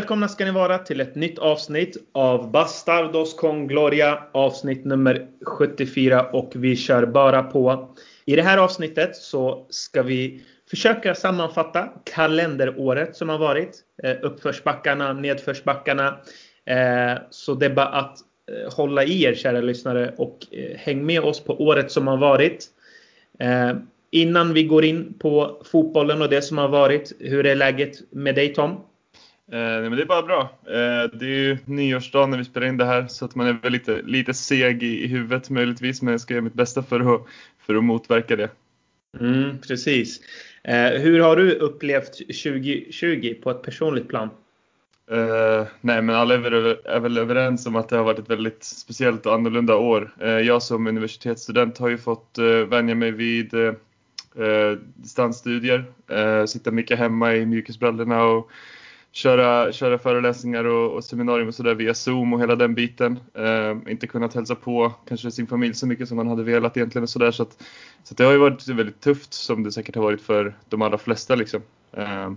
Välkomna ska ni vara till ett nytt avsnitt av Bastardos con Gloria avsnitt nummer 74 och vi kör bara på. I det här avsnittet så ska vi försöka sammanfatta kalenderåret som har varit. Eh, uppförsbackarna, nedförsbackarna. Eh, så det är bara att eh, hålla i er kära lyssnare och häng med oss på året som har varit. Innan vi går in på fotbollen och det som har varit. Hur är läget med dig Tom? Eh, men det är bara bra. Eh, det är ju nyårsdagen när vi spelar in det här så att man är väl lite, lite seg i, i huvudet möjligtvis men jag ska göra mitt bästa för att, för att motverka det. Mm, precis. Eh, hur har du upplevt 2020 på ett personligt plan? Uh, nej men alla är väl, är väl, överens om att det har varit ett väldigt speciellt och annorlunda år. Uh, jag som universitetsstudent har ju fått uh, vänja mig vid uh, distansstudier. sitta mycket hemma i mjukisbrallorna och köra, köra föreläsningar och, och seminarium och sådär via Zoom och hela den biten. Eh, inte kunnat hälsa på kanske sin familj så mycket som man hade velat egentligen och sådär. Så, att, så att det har ju varit väldigt tufft som det säkert har varit för de allra flesta liksom. Eh,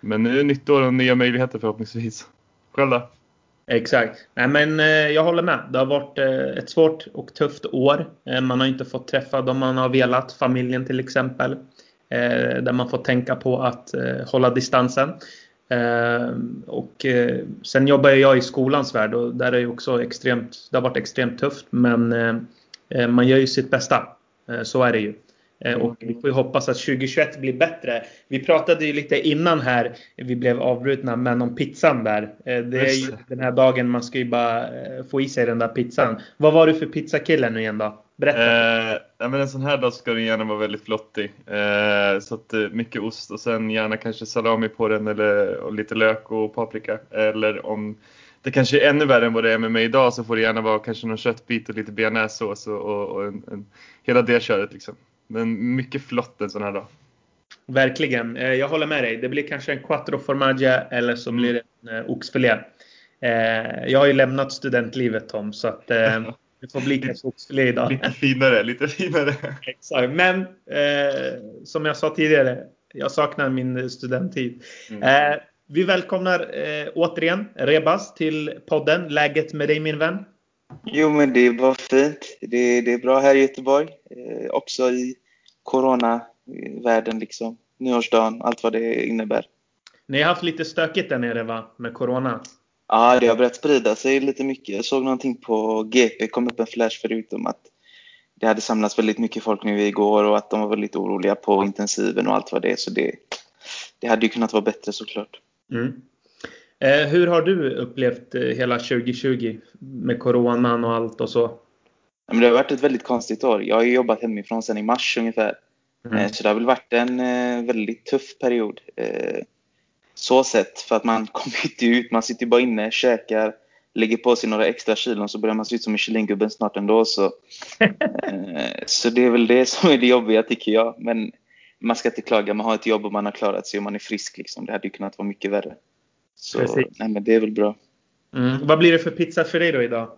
men nu är det nytt år och nya möjligheter förhoppningsvis. Själv då? Exakt. Nej, men eh, jag håller med. Det har varit eh, ett svårt och tufft år. Eh, man har inte fått träffa de man har velat. Familjen till exempel. Eh, där man får tänka på att eh, hålla distansen. Eh, och eh, sen jobbar jag i skolans värld och där är det också extremt, det har varit extremt tufft men eh, man gör ju sitt bästa. Så är det ju. Och vi får ju hoppas att 2021 blir bättre. Vi pratade ju lite innan här, vi blev avbrutna, men om pizzan där. Det är ju den här dagen man ska ju bara få i sig den där pizzan. Vad var du för pizzakille nu igen då? Berätta. Eh, ja, men en sån här dag ska den gärna vara väldigt flottig. Eh, så att, eh, mycket ost och sen gärna kanske salami på den eller lite lök och paprika. Eller om det kanske är ännu värre än vad det är med mig idag så får det gärna vara kanske någon köttbit och lite bearnaisesås och, och, och en, en, hela det köret liksom. Men mycket flott en sån här dag. Verkligen. Eh, jag håller med dig. Det blir kanske en quattro formaggia eller så blir det en eh, oxfilé. Jag har ju lämnat studentlivet Tom så att Det får bli kattfotsfilé idag. Lite finare, lite finare. Exakt. Men eh, som jag sa tidigare, jag saknar min studenttid. Mm. Eh, vi välkomnar eh, återigen Rebas till podden. Läget med dig min vän? Jo men det är bara fint. Det, det är bra här i Göteborg. Eh, också i coronavärlden liksom. Nyårsdagen, allt vad det innebär. Ni har haft lite stökigt där nere va? Med corona? Ja, det har börjat sprida sig lite mycket. Jag såg någonting på GP, kom upp en flash förut om att det hade samlats väldigt mycket folk nu igår och att de var väldigt oroliga på intensiven och allt vad det är. Så det, det hade ju kunnat vara bättre såklart. Mm. Eh, hur har du upplevt eh, hela 2020 med coronan och allt och så? Men det har varit ett väldigt konstigt år. Jag har ju jobbat hemifrån sedan i mars ungefär. Mm. Eh, så det har väl varit en eh, väldigt tuff period. Så sett. För att man kommer inte ut, man sitter bara inne, käkar, lägger på sig några extra kilon så börjar man se ut som Michelin-gubben snart ändå. Så, eh, så det är väl det som är det jobbiga tycker jag. Men man ska inte klaga, man har ett jobb och man har klarat sig och man är frisk. Liksom. Det hade ju kunnat vara mycket värre. Så nej, men det är väl bra. Mm. Vad blir det för pizza för dig då idag?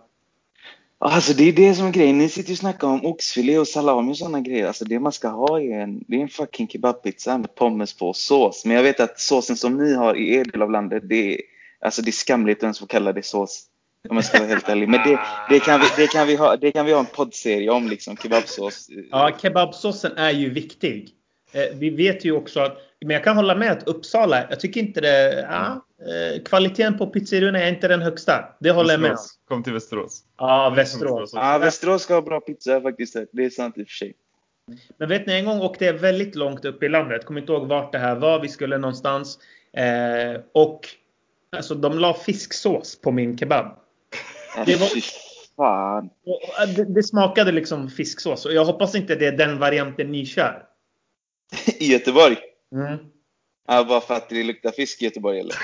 Alltså det är det som är grejen. Ni sitter ju och snackar om oxfilé och salami och sådana grejer. Alltså det man ska ha är en, det är en fucking kebabpizza med pommes på och sås. Men jag vet att såsen som ni har i er del av landet, det är, alltså det är skamligt att ens få kalla det sås. Om jag ska vara helt ärlig. Men det, det, kan vi, det, kan vi ha, det kan vi ha en poddserie om, liksom kebabsås. Ja, kebabsåsen är ju viktig. Eh, vi vet ju också att, men jag kan hålla med att Uppsala, jag tycker inte det, ja, eh, kvaliteten på pizzeriorna är inte den högsta. Det håller jag med om. Kom till Västerås. Ja, Västerås. Ja, Västerås ska ha bra pizza faktiskt. Det är sant i och för sig. Men vet ni, en gång åkte jag väldigt långt upp i landet. Jag kommer inte ihåg vart det här var. Vi skulle någonstans. Eh, och alltså, de la fisksås på min kebab. Det, var, fan. Det, det, smakade liksom fisksås. Och jag hoppas inte det är den varianten ni kör. I Göteborg? Mm. Ja, bara för att det luktar fisk i Göteborg eller?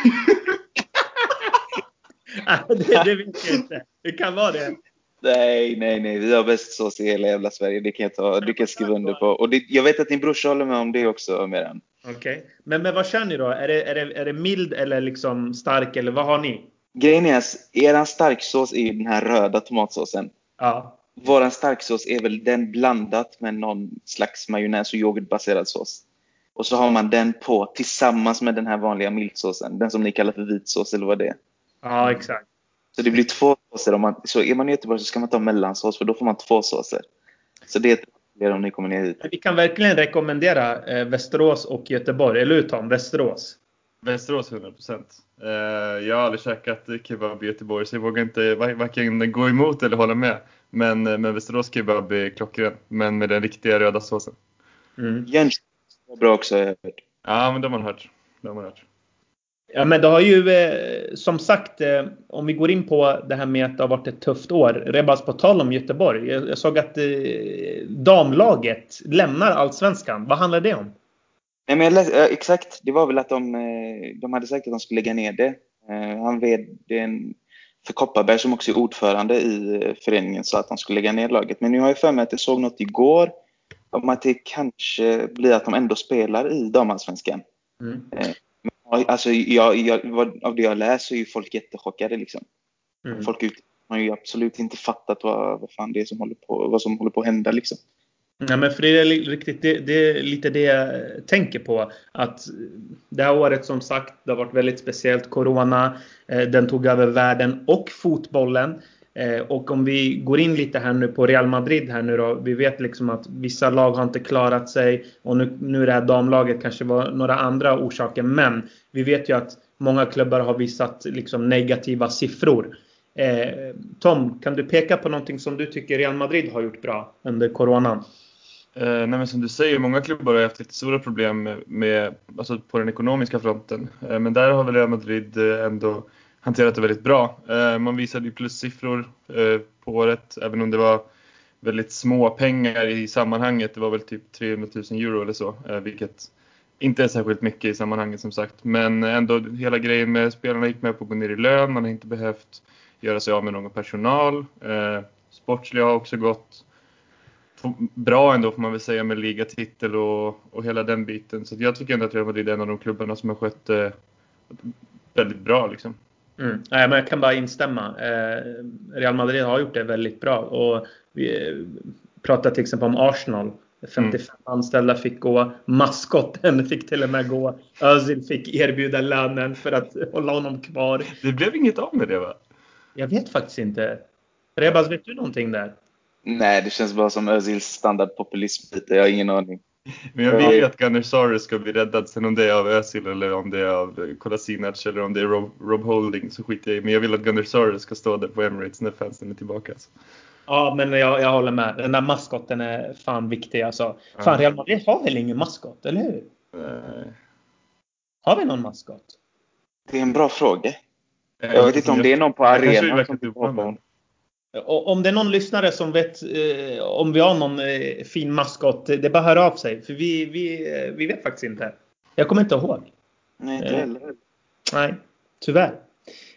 det, det vet jag inte. Det kan vara det. Nej, nej, nej. Vi har bäst sås i hela jävla Sverige. Det kan jag, ta, det kan jag skriva under på. Och det, jag vet att din brorsa håller med om det också, Meran. Okej. Okay. Men, men vad kör ni då? Är det, är, det, är det mild eller liksom stark eller vad har ni? Grejen är att eran starksås är den här röda tomatsåsen. Ja. Våran starksås är väl den blandat med någon slags majonnäs och yoghurtbaserad sås. Och så har man den på tillsammans med den här vanliga miltsåsen. Den som ni kallar för vitsås eller vad det är. Ja, exakt. Så det blir två såser. Om man, så är man i Göteborg så ska man ta mellansås för då får man två såser. Så det är om ni kommer ner hit. Vi kan verkligen rekommendera eh, Västerås och Göteborg. Eller hur Tom? Västerås? Västerås 100 Eh, jag har aldrig käkat kebab i Göteborg så jag vågar inte varken gå emot eller hålla med. Men, eh, men Västerås kebab är klockren. Men med den riktiga röda såsen. Mm. Jönköping var bra också har jag hört. Ja, men de har man hört. De har man hört. Ja, men det har ju eh, som sagt, eh, om vi går in på det här med att det har varit ett tufft år. Rebas på tal om Göteborg. Jag, jag såg att eh, damlaget lämnar allsvenskan. Vad handlar det om? Nej, men läste, exakt, det var väl att de, eh, de hade sagt att de skulle lägga ner det. Eh, han vd för Kopparberg som också är ordförande i eh, föreningen sa att de skulle lägga ner laget. Men nu har jag för mig att jag såg något igår om att det kanske blir att de ändå spelar i damallsvenskan. Mm. Alltså, jag, jag, av det jag läser är ju folk jättechockade. Liksom. Mm. Folk ut, har ju absolut inte fattat vad, vad fan det är som håller på, vad som håller på att hända. Liksom. Ja, men för det är, riktigt, det, det, är lite det jag tänker på. Att det här året som sagt, det har varit väldigt speciellt. Corona, eh, den tog över världen och fotbollen. Eh, och om vi går in lite här nu på Real Madrid här nu då. Vi vet liksom att vissa lag har inte klarat sig. Och nu, nu det här damlaget kanske var några andra orsaker. Men vi vet ju att många klubbar har visat liksom negativa siffror. Eh, Tom, kan du peka på någonting som du tycker Real Madrid har gjort bra under coronan? Eh, nej men som du säger, många klubbar har haft lite stora problem med, med alltså på den ekonomiska fronten. Eh, men där har väl Real Madrid eh, ändå hanterat det väldigt bra. Eh, man visade ju plussiffror eh, på året, även om det var väldigt små pengar i sammanhanget. Det var väl typ 300 000 euro eller så, eh, vilket inte är särskilt mycket i sammanhanget som sagt. Men ändå hela grejen med spelarna gick med på att gå ner i lön. Man har inte behövt göra sig av med någon personal. Sportsliga har också gått bra ändå får man väl säga med ligatitel och, och hela den biten. Så jag tycker ändå att Real Madrid är en av de klubbarna som har skött det väldigt bra. Liksom. Mm. Nej, men jag kan bara instämma. Eh, Real Madrid har gjort det väldigt bra. Och vi pratar till exempel om Arsenal. 55 mm. anställda fick gå. Maskotten fick till och med gå. Özil fick erbjuda lönen för att hålla honom kvar. Det blev inget av med det va? Jag vet faktiskt inte. Rebas, vet du någonting där? Nej, det känns bara som Özils standardpopulism. Jag har ingen aning. Men jag vill ju att Gunnar Sorry ska bli räddad. Sen om det är av Özil eller om det är av Kolasinac eller om det är Rob, Rob Holding så skiter jag i. Men jag vill att Gunnar Sorry ska stå där på Emirates när fansen är tillbaka. Alltså. Ja, men jag, jag håller med. Den där maskotten är fan viktig alltså. Fan, Real Madrid har väl ingen maskot, eller hur? Nej. Har vi någon maskot? Det är en bra fråga. Jag vet inte om det är någon på arenan som hoppar om det är någon lyssnare som vet eh, om vi har någon eh, fin maskot, det är bara höra av sig. För vi, vi, eh, vi vet faktiskt inte. Jag kommer inte ihåg. Nej, inte eh, heller. Nej, tyvärr.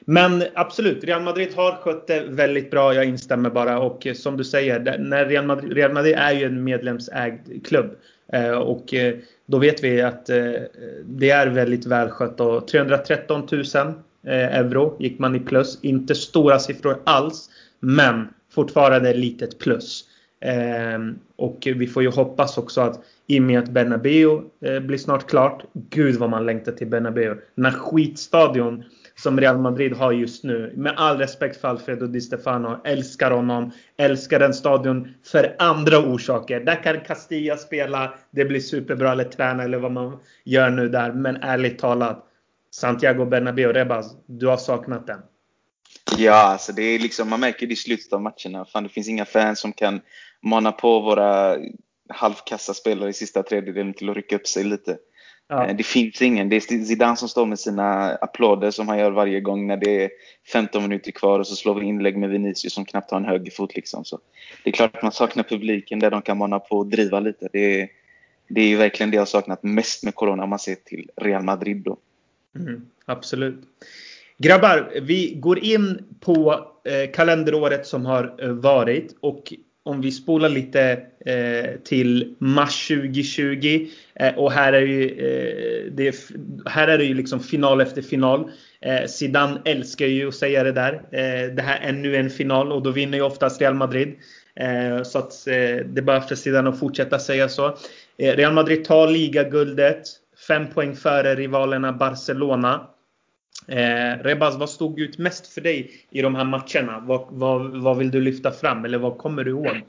Men absolut, Real Madrid har skött det väldigt bra. Jag instämmer bara. Och eh, som du säger, när Real Madrid, Real Madrid är ju en medlemsägd klubb. Och då vet vi att det är väldigt välskött. Och 313 000 euro gick man i plus. Inte stora siffror alls. Men fortfarande ett litet plus. Eh, och vi får ju hoppas också att i och med att Bernabeu eh, blir snart klart. Gud vad man längtar till Bernabeu. Den här skitstadion som Real Madrid har just nu. Med all respekt för Alfredo Di Stefano. Älskar honom. Älskar den stadion för andra orsaker. Där kan Castilla spela. Det blir superbra. Eller träna eller vad man gör nu där. Men ärligt talat. Santiago Bernabeu, Rebas. Du har saknat den. Ja, alltså det är liksom, man märker det i slutet av matcherna. Fan, det finns inga fans som kan mana på våra halvkassa spelare i sista tredjedelen till att rycka upp sig lite. Ja. Eh, det finns ingen. Det är Zidane som står med sina applåder som han gör varje gång när det är 15 minuter kvar och så slår vi inlägg med Vinicius som knappt har en högerfot. Liksom. Så det är klart att man saknar publiken där de kan mana på och driva lite. Det är, det är ju verkligen det jag saknat mest med Corona om man ser till Real Madrid. Då. Mm, absolut. Grabbar, vi går in på eh, kalenderåret som har eh, varit och om vi spolar lite eh, till mars 2020 eh, och här är, ju, eh, det, här är det ju liksom final efter final. Eh, Zidane älskar ju att säga det där. Eh, det här är nu en final och då vinner ju oftast Real Madrid. Eh, så att eh, det är bara för Zidane att fortsätta säga så. Eh, Real Madrid tar ligaguldet. Fem poäng före rivalerna Barcelona. Eh, Rebaz, vad stod ut mest för dig i de här matcherna? Vad, vad, vad vill du lyfta fram eller vad kommer du ihåg?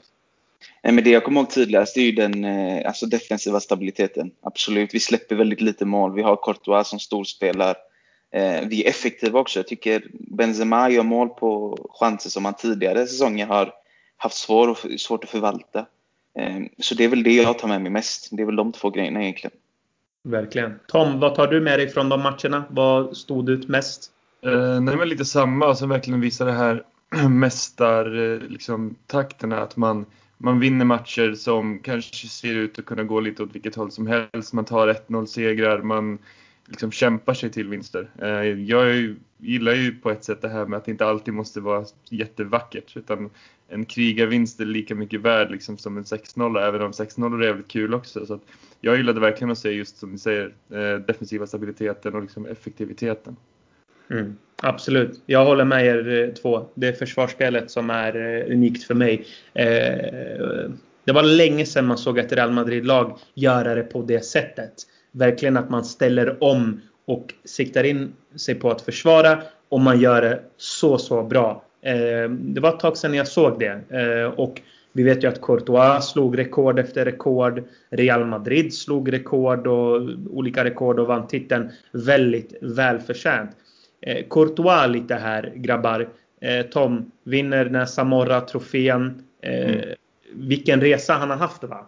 Nej, men det jag kommer ihåg tydligast är ju den eh, alltså defensiva stabiliteten. Absolut, vi släpper väldigt lite mål. Vi har Courtois som storspelar. Eh, vi är effektiva också. Jag tycker Benzema gör mål på chanser som han tidigare säsonger har haft svår, svårt att förvalta. Eh, så det är väl det jag tar med mig mest. Det är väl de två grejerna egentligen. Verkligen. Tom, vad tar du med dig från de matcherna? Vad stod ut mest? Eh, nej, men lite samma som verkligen visar det här mästar eh, liksom, takterna. Att man, man vinner matcher som kanske ser ut att kunna gå lite åt vilket håll som helst. Man tar 1-0 segrar. Man liksom kämpar sig till vinster. Eh, jag gillar ju på ett sätt det här med att det inte alltid måste vara jättevackert. Utan en krigarvinst är lika mycket värd liksom som en 6-0, även om 6-0 är jävligt kul också. Så jag gillade verkligen att se just som ni säger, eh, defensiva stabiliteten och liksom effektiviteten. Mm, absolut. Jag håller med er eh, två. Det är försvarsspelet som är unikt för mig. Det var länge sedan man såg ett Real Madrid-lag göra det på det sättet verkligen att man ställer om och siktar in sig på att försvara och man gör det så, så bra. Eh, det var ett tag sedan jag såg det eh, och vi vet ju att Courtois slog rekord efter rekord. Real Madrid slog rekord och olika rekord och vann titeln väldigt välförtjänt. Eh, Courtois lite här grabbar. Tom vinner den här Samora-trofén. Mm. Vilken resa han har haft va?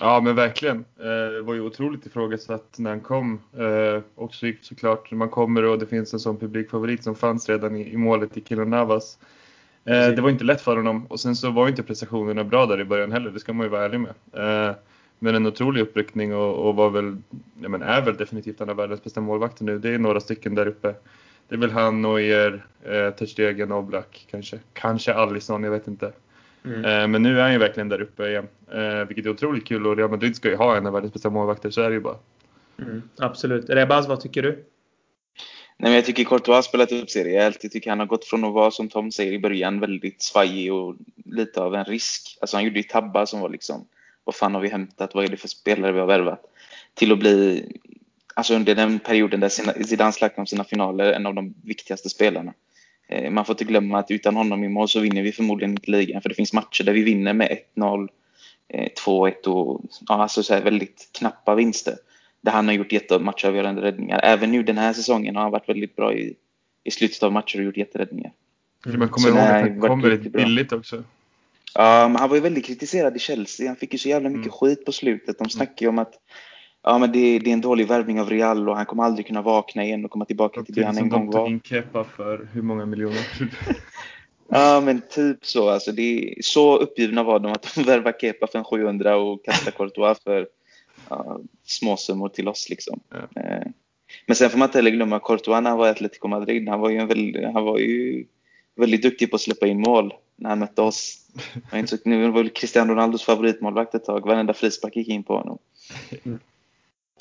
Ja men verkligen. Eh, det var ju otroligt ifrågasatt när han kom. Eh, också såklart när man kommer och det finns en sån publikfavorit som fanns redan i, målet i Kilo Navas. Eh, det var inte lätt för honom och sen så var inte prestationerna bra där i början heller, det ska man ju vara ärlig med. Men en otrolig uppryckning och, och var väl, ja, men är väl definitivt en av världens bästa målvakter nu. Det är några stycken där uppe. Det är väl han, Neuer, eh, Ter Stegen, Oblak kanske. Kanske Alisson, jag vet inte. Mm. Eh, men nu är han ju verkligen där uppe igen. Eh, vilket är otroligt kul och Real Madrid ska ju ha en av världens bästa målvakter, så är det ju bara. Mm, absolut. Rebaz, vad tycker du? Nej, men jag tycker Courtois har spelat upp sig rejält. Jag tycker han har gått från att vara, som Tom säger i början, väldigt svajig och lite av en risk. Alltså han gjorde ju tabbar som var liksom, vad fan har vi hämtat? Vad är det för spelare vi har värvat? Till att bli, alltså under den perioden där Zidane snackade om sina finaler, en av de viktigaste spelarna. Eh, man får inte glömma att utan honom i mål så vinner vi förmodligen inte ligan. För det finns matcher där vi vinner med 1-0, 2-1 eh, och ja, alltså så väldigt knappa vinster. Där han har gjort jättematchavgörande räddningar. Även nu den här säsongen har han varit väldigt bra i, i slutet av matcher och gjort jätteräddningar. Mm. Man kommer ihåg att han kom väldigt billigt också. Ja, men han var ju väldigt kritiserad i Chelsea. Han fick ju så jävla mycket mm. skit på slutet. De snackar ju om att ja, men det, det, är en dålig värvning av Real och han kommer aldrig kunna vakna igen och komma tillbaka till det han en gång var. Kepa för hur många miljoner? ja, men typ så. Alltså, det så uppgivna var de att de värvar Kepa för en 700 och kastar Courtois för ja, småsummor till oss. Liksom. Ja. Eh, men sen får man inte heller glömma Courtois när han var i Atletico Madrid. Han var ju, en väldigt, han var ju väldigt duktig på att släppa in mål när han mötte oss. Nu var Cristiano Ronaldos favoritmålvakt ett tag. Varenda frispark gick in på honom. Mm.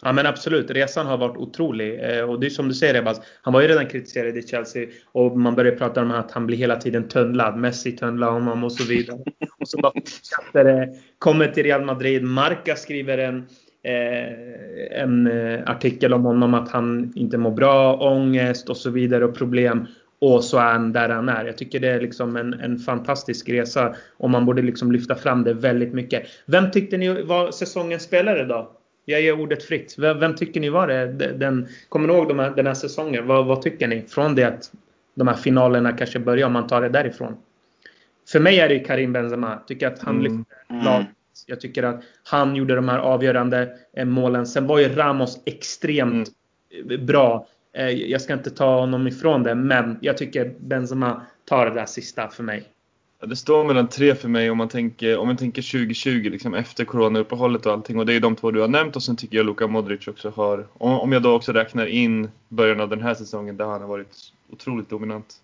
Ja men absolut, resan har varit otrolig. Eh, och det är som du säger Ebas, han var ju redan kritiserad i Chelsea och man börjar prata om att han blir hela tiden tunnlad. Messi tunnlar honom och så vidare. Och så bara fortsätter det. Kommer till Real Madrid. Marca skriver en, eh, en eh, artikel om honom att han inte mår bra, ångest och så vidare och problem. Och så är han där han är. Jag tycker det är liksom en, en fantastisk resa och man borde liksom lyfta fram det väldigt mycket. Vem tyckte ni var säsongens spelare då? Jag ger ordet fritt. Vem, vem tycker ni var det? Den, kommer ni ihåg de här, den här säsongen? Vad, vad, tycker ni? Från det att de här finalerna kanske börjar, om man tar det därifrån. För mig är det Karim Benzema. Jag tycker att han mm. lyfte mm. laget. Jag tycker att han gjorde de här avgörande eh, målen. Sen var ju Ramos extremt mm. bra. Eh, jag ska inte ta honom ifrån det, men jag tycker Benzema tar det där sista för mig. Det står mellan tre för mig om man tänker, om man tänker 2020, liksom efter coronauppehållet och allting. Och det är de två du har nämnt och sen tycker jag Luka Modric också har, om jag då också räknar in början av den här säsongen där han har varit otroligt dominant.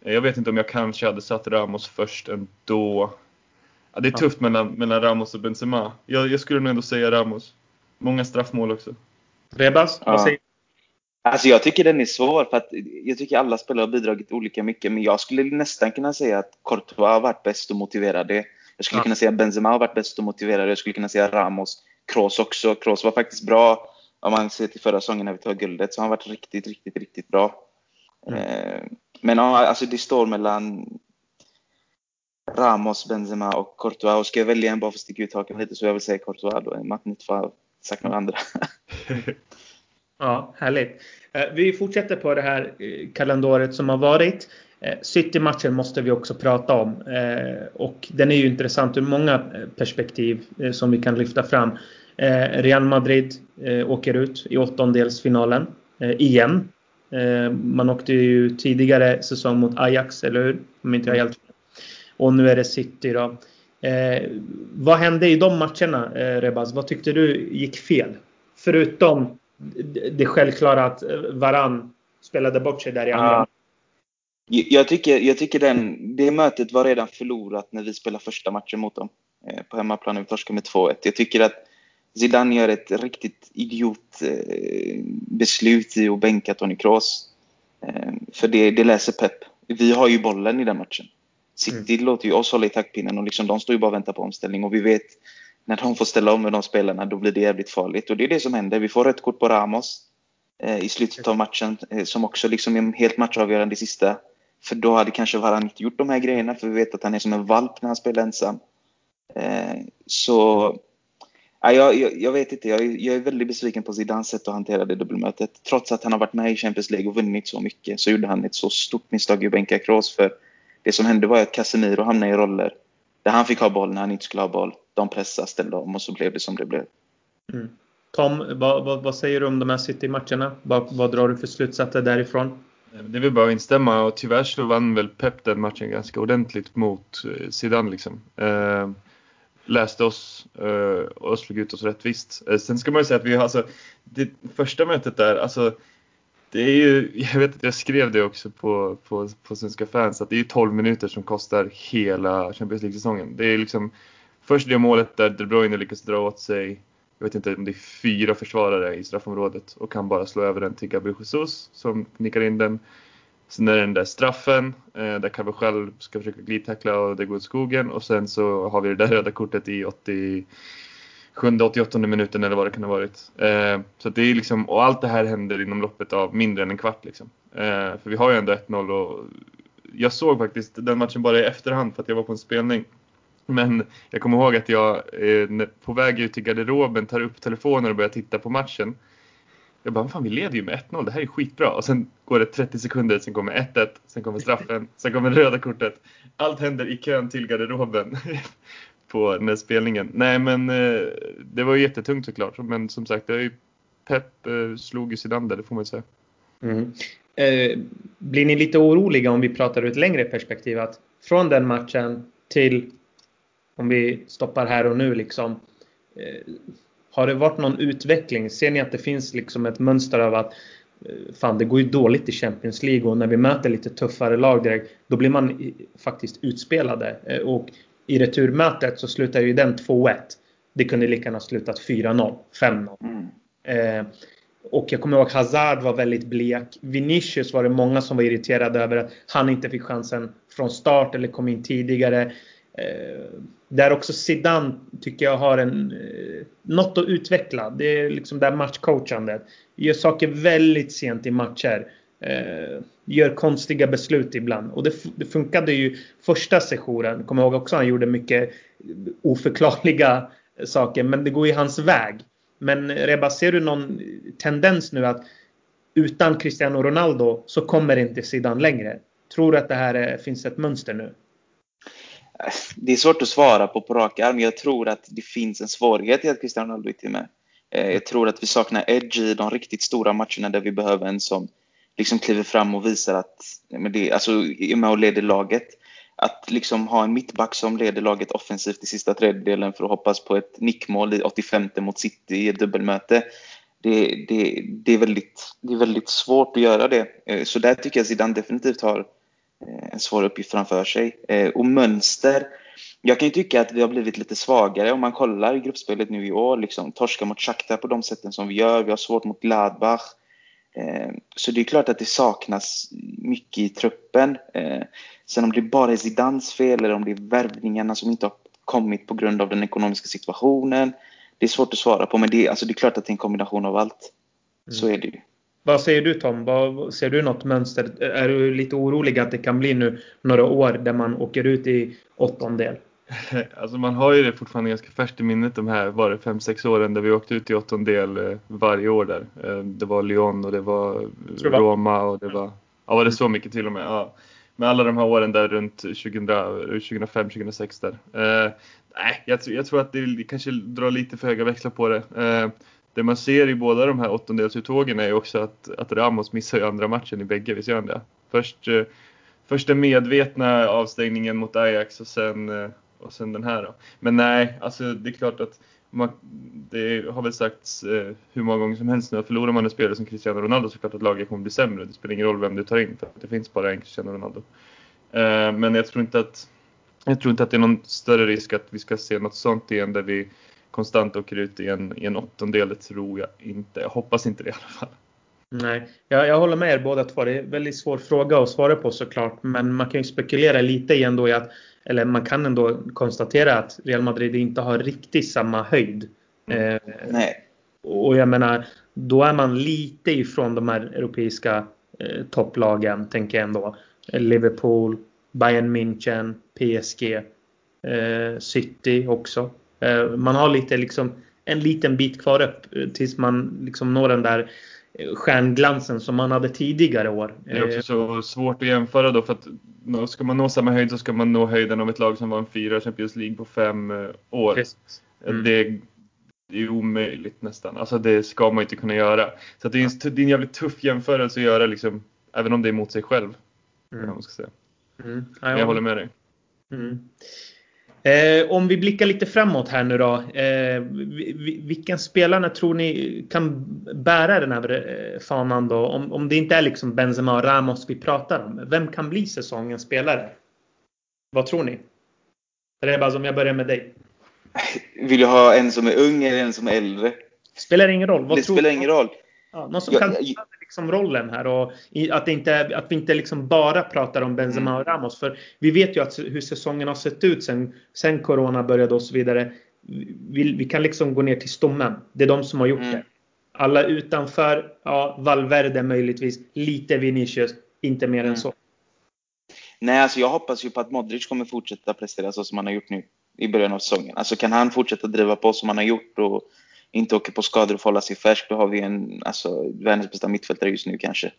Eh, jag vet inte om jag kanske hade satt Ramos först ändå. Ja, det är tufft ja. mellan, mellan Ramos och Benzema. Jag, jag skulle nog ändå säga Ramos. Många straffmål också. Rebas, vad säger Alltså jag tycker den är svår för att jag tycker alla spelare har bidragit olika mycket. Men jag skulle nästan kunna säga att Courtois har varit bäst och motiverade. Jag skulle ja. kunna säga att Benzema har varit bäst och motiverade. Jag skulle kunna säga Ramos. Kroos också. Kroos var faktiskt bra. om man ser till förra säsongen när vi tog guldet så har han varit riktigt, riktigt, riktigt bra. Mm. Eh, men ja, alltså det står mellan Ramos, Benzema och Courtois. Och ska jag välja en bara för att sticka ut hakan lite så jag vill säga Courtois då. Inte får sagt några andra. ja, härligt. Eh, vi fortsätter på det här eh, kalendaret som har varit. Eh, City-matchen måste vi också prata om. Och den är ju intressant ur många perspektiv som vi kan lyfta fram. Real Madrid åker ut i åttondelsfinalen igen. Man åkte ju tidigare säsong mot Ajax, eller hur? Om inte jag helt och nu är det City då. Vad hände i de matcherna, Rebaz? Vad tyckte du gick fel? Förutom det självklara att eh, Varann spelade bort sig där i andra. Ja. Jag tycker, jag tycker den, det mötet var redan förlorat när vi spelade första matchen mot dem. Eh, på hemmaplan när vi torskade med 2-1. Jag tycker att Zidane gör ett riktigt idiotbeslut i att bänka Toni Kroos. För det, det läser Pep. Vi har ju bollen i den matchen. City mm. låter ju oss hålla i taktpinnen och liksom, de står ju bara och väntar på omställning och vi vet när de får ställa om med de spelarna då blir det jävligt farligt och det är det som händer. Vi får rött kort på Ramos eh, i slutet av matchen eh, som också liksom är helt matchavgörande i sista. För då hade kanske Varan inte gjort de här grejerna för vi vet att han är som en valp när han spelar ensam. Eh, så ja, jag, jag, vet inte, jag, jag är väldigt besviken på Zidans sätt att hantera det dubbelmötet. Trots att han har varit med i Champions League och vunnit så mycket så gjorde han ett så stort misstag i att bänka Kroos för det som hände var att Casemiro hamnade i roller där han fick ha boll när han inte skulle ha boll. De pressade, ställde om och så blev det som det blev. Mm. Tom, vad, vad, vad, säger du om de här City-matcherna? Vad, vad drar du för slutsatser därifrån? Det vill bara instämma och tyvärr så vann väl Pep den matchen ganska ordentligt mot eh, Zidane liksom. Eh, läste oss eh, och slog ut oss rättvist. Eh, sen ska man ju säga att vi har alltså det första mötet där, alltså det är ju, jag vet att jag skrev det också på, på, på Svenska fans, att det är 12 minuter som kostar hela Champions League-säsongen. Det är liksom först det målet där De Bruyne lyckas dra åt sig, jag vet inte om det är fyra försvarare i straffområdet och kan bara slå över den till Gabriel Jesus som nickar in den. Sen är det den där straffen eh, där själv ska försöka glidtackla och det går åt skogen och sen så har vi det där röda kortet i 80 sjunde, 88 minuten eller vad det kan ha varit. Eh, så det är liksom, och allt det här händer inom loppet av mindre än en kvart. Liksom. Eh, för vi har ju ändå 1-0 och jag såg faktiskt den matchen bara i efterhand för att jag var på en spelning. Men jag kommer ihåg att jag eh, på väg ut till garderoben tar upp telefonen och börjar titta på matchen. Jag bara, fan vi leder ju med 1-0, det här är skitbra. Och sen går det 30 sekunder, sen kommer 1-1, sen kommer straffen, sen kommer det röda kortet. Allt händer i kön till garderoben. på den här spelningen. Nej men eh, det var ju jättetungt såklart. Men som sagt, det är ju Pep eh, slog ju Zidane där, det får man ju säga. Mm. Eh, blir ni lite oroliga om vi pratar ur ett längre perspektiv? Att från den matchen till om vi stoppar här och nu liksom. Eh, har det varit någon utveckling? Ser ni att det finns liksom ett mönster av att eh, fan det går ju dåligt i Champions League och när vi möter lite tuffare lag direkt då blir man faktiskt utspelade. Eh, och i returmötet så slutar ju den 2-1. Det kunde lika gärna slutat 4-0, 5-0. Mm. Eh, och jag kommer ihåg Hazard var väldigt blek. Vinicius var det många som var irriterade över att han inte fick chansen från start eller kom in tidigare. Eh, där också Zidane tycker jag har en, eh, något att utveckla. Det är liksom det här matchcoachandet. Gör saker väldigt sent i matcher. Eh, gör konstiga beslut ibland. Och det, det funkade ju första sessionen. Kommer ihåg också han gjorde mycket oförklarliga saker. Men det går ju hans väg. Men Reba, ser du någon tendens nu att utan Cristiano Ronaldo så kommer inte Zidane längre? Tror du att det här är, finns ett mönster nu? Det är svårt att svara på på rak arm. Jag tror att det finns en svårighet i att Cristiano Ronaldo inte är med. Eh, jag tror att vi saknar edge i de riktigt stora matcherna där vi behöver en som liksom kliver fram och visar att, men det, alltså är med och leder laget. Att liksom ha en mittback som leder laget offensivt i sista tredjedelen för att hoppas på ett nickmål i 85 mot City i ett dubbelmöte. Det, det, det, är väldigt, det är väldigt svårt att göra det. Eh, så där tycker jag Zidane definitivt har en svår uppgift framför sig. Eh, och mönster. Jag kan ju tycka att vi har blivit lite svagare om man kollar i gruppspelet nu i år. Liksom, torska mot Shakhtar på de sätten som vi gör. Vi har svårt mot Gladbach. Eh, så det är klart att det saknas mycket i truppen. Eh, sen om det bara är Zidans fel eller om det är värvningarna som inte har kommit på grund av den ekonomiska situationen. Det är svårt att svara på men det är, alltså det är klart att det är en kombination av allt. Så är det ju. Vad säger du Tom? Vad, ser du något mönster? Är du lite orolig att det kan bli nu några år där man åker ut i åttondel? Alltså man har ju det fortfarande ganska färskt i minnet de här var det 5-6 åren där vi åkte ut i åttondel eh, varje år där. Eh, det var Lyon och det var Roma och det var, ja var det så mycket till och med? Ja. Med alla de här åren där runt 2005-2006 där. Eh, nej, jag, jag, tror att det kanske drar lite för höga växlar på det. Eh, det man ser i båda de här åttondelsuttågen är också att, att Ramos missar ju andra matchen i bägge, visst gör han det? Först, eh, först den medvetna avstängningen mot Ajax och sen, eh, och sen den här då. Men nej, alltså det är klart att man, det har väl sagts eh, hur många gånger som helst nu att förlorar man en spelare som Cristiano Ronaldo så är det klart att laget kommer bli sämre. Det spelar ingen roll vem du tar in för det finns bara en Cristiano Ronaldo. Eh, men jag tror inte att jag tror inte att det är någon större risk att vi ska se något sånt igen där vi konstant åker ut i en, i en åttondel. Det tror jag inte. Jag hoppas inte det i alla fall. Nej, jag, jag håller med er båda två. Det är en väldigt svår fråga att svara på såklart. Men man kan ju spekulera lite igen då i att, eller man kan ändå konstatera att Real Madrid inte har riktigt samma höjd. Mm. Eh, Nej. Och jag menar, då är man lite ifrån de här europeiska eh, topplagen, tänker jag ändå. Liverpool, Bayern München, PSG, eh, City också. Eh, man har lite liksom en liten bit kvar upp eh, tills man liksom når den där eh, stjärnglansen som man hade tidigare år. Det är också så svårt att jämföra då för att ska man nå samma höjd så ska man nå höjden av ett lag som var en fyra Champions League på fem år. Mm. Det, är omöjligt nästan. Alltså det ska man inte kunna göra. Så det, är en, det är en jävligt tuff jämförelse att göra liksom, även om det är mot sig själv. Mm. Ska säga. Mm. Ja, jag håller med dig. Mm. Eh, om vi blickar lite framåt här nu då. Eh, vilken spelare tror ni kan bära den här eh, fanan då? Om, om det inte är liksom Benzema och Ramos vi pratar om. Vem kan bli säsongens spelare? Vad tror ni? Rebaz, om jag börjar med dig. Vill du ha en som är ung eller en som är äldre? Spelar ingen roll. Vad det spelar ingen roll. Ja, någon som jag, kan ta liksom rollen här och att, inte, att vi inte liksom bara pratar om Benzema mm. och Ramos. För vi vet ju att hur säsongen har sett ut sen, sen Corona började och så vidare. Vi, vi kan liksom gå ner till stommen. Det är de som har gjort mm. det. Alla utanför, ja, Valverde möjligtvis, lite Vinicius, inte mer mm. än så. Nej, alltså jag hoppas ju på att Modric kommer fortsätta prestera så som han har gjort nu i början av säsongen. Alltså kan han fortsätta driva på som han har gjort och inte åker på skador och får hålla sig färsk, då har vi en, alltså, världens bästa mittfältare just nu kanske.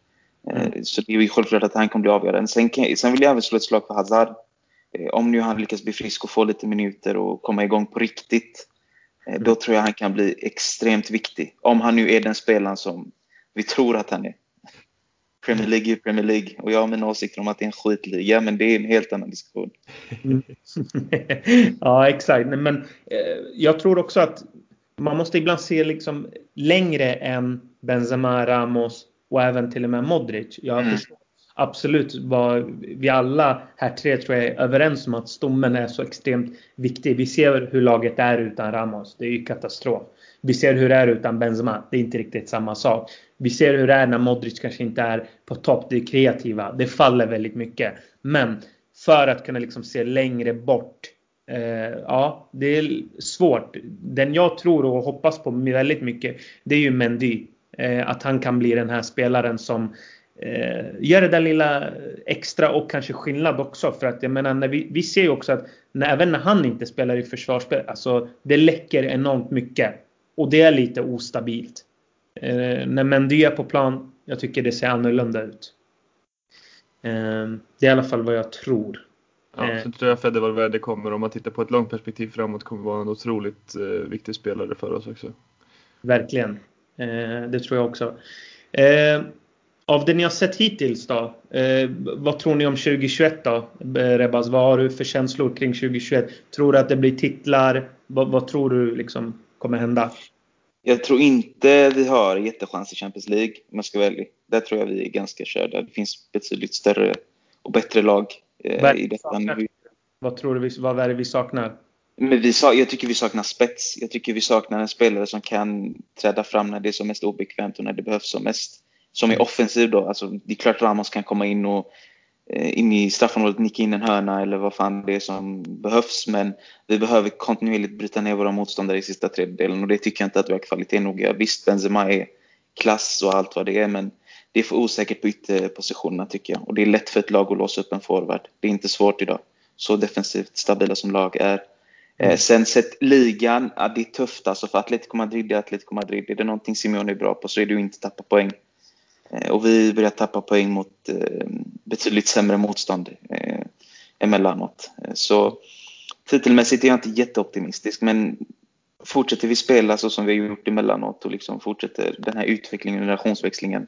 Eh, mm. Så det är ju självklart att han kommer bli avgörande. Sen, sen vill jag även slå ett slag för Hazard. Eh, om nu han lyckas bli frisk och få lite minuter och komma igång på riktigt, eh, då mm. tror jag han kan bli extremt viktig. Om han nu är den spelaren som vi tror att han är. Premier League är Premier League och jag har mina åsikter om att det är en skitliga, men det är en helt annan diskussion. Ja, exakt. Men eh, jag tror också att man måste ibland se liksom längre än Benzema, Ramos och även till och med Modric. Jag mm. förstår absolut vad vi alla här tre tror jag är överens om att stommen är så extremt viktig. Vi ser hur laget är utan Ramos. Det är ju katastrof. Vi ser hur det är utan Benzema. Det är inte riktigt samma sak. Vi ser hur det är när Modric kanske inte är på topp. Det kreativa. Det faller väldigt mycket. Men för att kunna liksom se längre bort Eh, ja, det är svårt. Den jag tror och hoppas på väldigt mycket, det är ju Mendy. Eh, att han kan bli den här spelaren som eh, gör det där lilla extra och kanske skillnad också. För att jag menar, när vi, vi ser ju också att när, även när han inte spelar i försvarsspel, alltså det läcker enormt mycket. Och det är lite ostabilt. Eh, när Mendy är på plan, jag tycker det ser annorlunda ut. Eh, det är i alla fall vad jag tror. Ja, eh. så tror jag Fede Valverde kommer, om man tittar på ett långt perspektiv framåt, kommer vara en otroligt eh, viktig spelare för oss också. Verkligen. Eh, det tror jag också. Eh, av det ni har sett hittills då, eh, vad tror ni om 2021 då? Eh, Rebas, vad har du för känslor kring 2021? Tror du att det blir titlar? Vad, vad tror du liksom kommer hända? Jag tror inte vi har jättechans i Champions League, om jag ska välja. Där tror jag vi är ganska körda. Det finns betydligt större och bättre lag eh, i detta. Vad tror du, vad är det vi saknar? Men vi, jag tycker vi saknar spets. Jag tycker vi saknar en spelare som kan träda fram när det är som mest obekvämt och när det behövs som mest. Som är mm. offensiv då. Alltså, det är klart Ramos kan komma in och eh, in i straffområdet, nicka in en hörna eller vad fan det är som behövs. Men vi behöver kontinuerligt bryta ner våra motståndare i sista tredjedelen och det tycker jag inte att vi har kvalitet nog. Visst, Benzema är klass och allt vad det är. Men det är för osäkert på ytterpositionerna tycker jag. Och det är lätt för ett lag att låsa upp en forward. Det är inte svårt idag. Så defensivt stabila som lag är. Eh, mm. sen sett ligan, ja, det är tufft alltså för Atletico Madrid är Atletico Madrid. Är det någonting Simeone är bra på så är det ju inte tappa poäng. Eh, och vi börjar tappa poäng mot eh, betydligt sämre motstånd emellanåt. Så titelmässigt är jag inte jätteoptimistisk men fortsätter vi spela så som vi har gjort emellanåt och liksom fortsätter den här utvecklingen, generationsväxlingen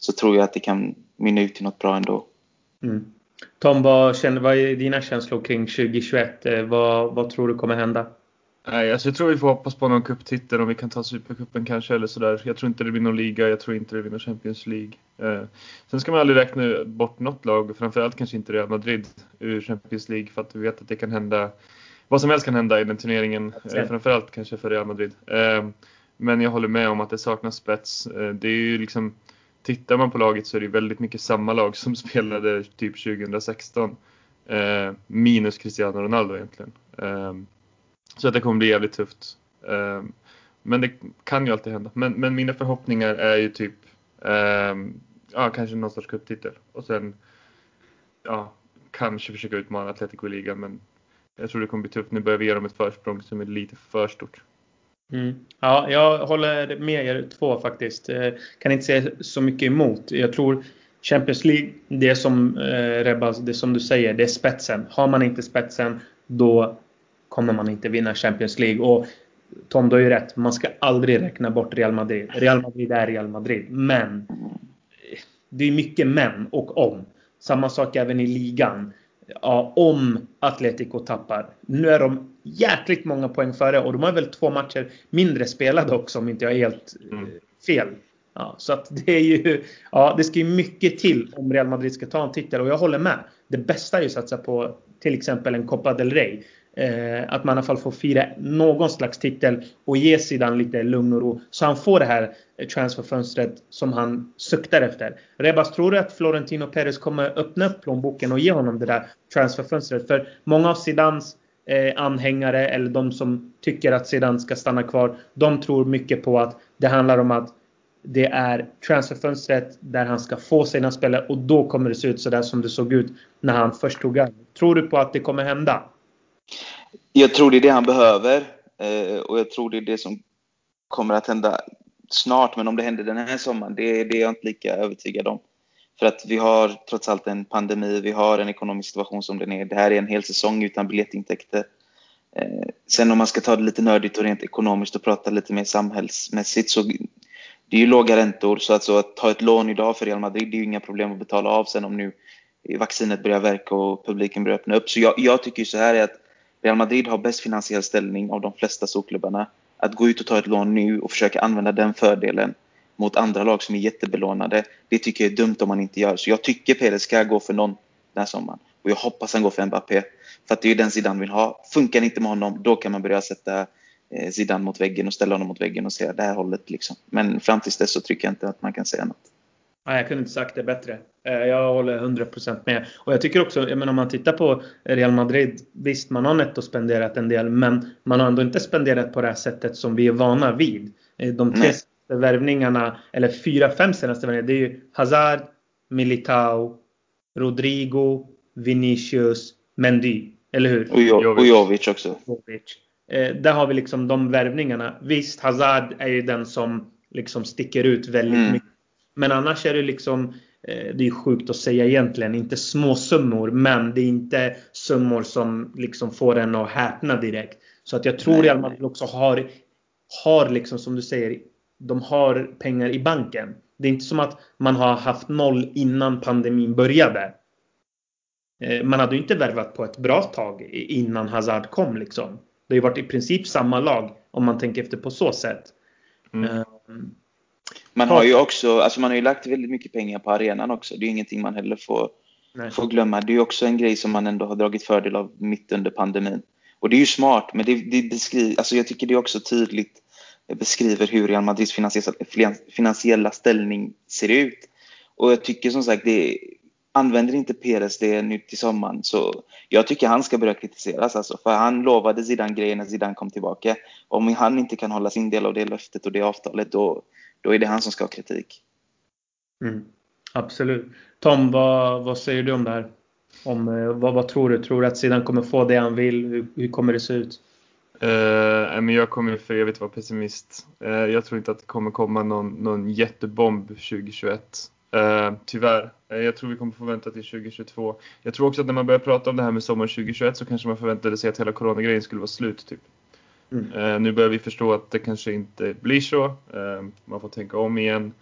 så tror jag att det kan mynna ut i något bra ändå. Mm. Tom, vad, känner, vad är dina känslor kring 2021? Eh, vad, vad tror du kommer hända? Nej, alltså jag tror vi får hoppas på någon cuptitel om vi kan ta Supercupen kanske eller sådär. Jag tror inte det blir någon liga, jag tror inte det blir någon Champions League. Eh, sen ska man aldrig räkna bort något lag, framförallt kanske inte Real Madrid ur Champions League för att vi vet att det kan hända vad som helst kan hända i den turneringen, eh, framförallt kanske för Real Madrid. Eh, men jag håller med om att det saknas spets. Eh, det är ju liksom Tittar man på laget så är det väldigt mycket samma lag som spelade typ 2016. Eh, minus Cristiano Ronaldo egentligen. Eh, så att det kommer bli jävligt tufft. Eh, men det kan ju alltid hända. Men, men mina förhoppningar är ju typ ehm, ja, kanske någon sorts cuptitel. Och sen ja, kanske försöka utmana Atletico i ligan. Men jag tror det kommer bli tufft. Nu börjar vi ge dem ett försprång som är lite för stort. Mm. Ja, jag håller med er två faktiskt. Eh, kan inte säga så mycket emot. Jag tror Champions League, det som eh, det som du säger, det är spetsen. Har man inte spetsen, då kommer man inte vinna Champions League. Och Tom, du har ju rätt. Man ska aldrig räkna bort Real Madrid. Real Madrid är Real Madrid. Men eh, det är mycket men och om. Samma sak även i ligan ja, om Atletico tappar. Nu är de jäkligt många poäng före och de har väl två matcher mindre spelade också om inte jag är helt mm. fel. Ja, så att det är ju, ja, det ska ju mycket till om Real Madrid ska ta en titel och jag håller med. Det bästa är ju att satsa på till exempel en Copa del Rey. Eh, att man i alla fall får fira någon slags titel och ge sidan lite lugn och ro. Så han får det här transferfönstret som han suktar efter. Rebas, tror du att Florentino Perez kommer öppna upp plånboken och ge honom det där transferfönstret? För många av Zidans eh, Eh, anhängare eller de som tycker att Zidane ska stanna kvar. De tror mycket på att det handlar om att det är transferfönstret där han ska få sina spelare och då kommer det se ut sådär som det såg ut när han först tog över. Tror du på att det kommer hända? Jag tror det är det han behöver eh, och jag tror det är det som kommer att hända snart. Men om det händer den här sommaren, det, det är jag inte lika övertygad om. För att vi har trots allt en pandemi, vi har en ekonomisk situation som den är. Det här är en hel säsong utan biljettintäkter. Eh, sen om man ska ta det lite nördigt och rent ekonomiskt och prata lite mer samhällsmässigt så det är ju låga räntor så att, så att ta ett lån idag för Real Madrid det är ju inga problem att betala av sen om nu vaccinet börjar verka och publiken börjar öppna upp. Så jag, jag tycker ju så här är att Real Madrid har bäst finansiell ställning av de flesta storklubbarna. Att gå ut och ta ett lån nu och försöka använda den fördelen mot andra lag som är jättebelånade. Det tycker jag är dumt om man inte gör. Så jag tycker Perez ska gå för någon den här sommaren. Och jag hoppas han går för Mbappé. För att det är den Zidane vill ha. Funkar det inte med honom, då kan man börja sätta eh, Zidane mot väggen och ställa honom mot väggen och säga det här hållet liksom. Men fram tills dess så tycker jag inte att man kan säga något. Nej, jag kunde inte sagt det bättre. Eh, jag håller 100% med. Och jag tycker också, jag menar, om man tittar på Real Madrid. Visst, man har netto spenderat en del, men man har ändå inte spenderat på det här sättet som vi är vana vid. Eh, de tre senaste värvningarna, eller fyra, fem senaste värvningarna, det är ju Hazard, Militao, Rodrigo, Vinicius, Mendy. Eller hur? Och Jovic också. Jovic. Eh, där har vi liksom de värvningarna. Visst, Hazard är ju den som liksom sticker ut väldigt mm. mycket. Men annars är det liksom, eh, det är sjukt att säga egentligen, inte små summor men det är inte summor som liksom får en att häpna direkt. Så att jag tror Real Madrid också har, har liksom som du säger, de har pengar i banken. Det är inte som att man har haft noll innan pandemin började. Eh, man hade ju inte värvat på ett bra tag innan Hazard kom liksom. Det har ju varit i princip samma lag om man tänker efter på så sätt. Mm. Ehm, man har ju också, alltså man har ju lagt väldigt mycket pengar på arenan också. Det är ingenting man heller får, får glömma. Det är också en grej som man ändå har dragit fördel av mitt under pandemin. Och det är ju smart, men det, det beskriver, alltså jag tycker det också tydligt beskriver hur Real Madrids finansiella ställning ser ut. Och jag tycker som sagt, det använder inte Perez det nu till sommaren så jag tycker han ska börja kritiseras alltså. För han lovade Zidane grejer när Zidane kom tillbaka. Om han inte kan hålla sin del av det löftet och det avtalet då, då är det han som ska ha kritik. Mm. Absolut. Tom, vad, vad säger du om det här? Om, eh, vad, vad tror du? Tror du att Zidane kommer få det han vill? Hur, hur kommer det se ut? Uh, men jag kommer för evigt vara pessimist. Uh, jag tror inte att det kommer komma någon, någon jättebomb 2021. Uh, tyvärr. Uh, jag tror vi kommer få vänta till 2022. Jag tror också att när man börjar prata om det här med sommaren 2021 så kanske man förväntade sig att hela coronagrejen skulle vara slut. Typ. Mm. Nu börjar vi förstå att det kanske inte blir så. man får tänka om igen.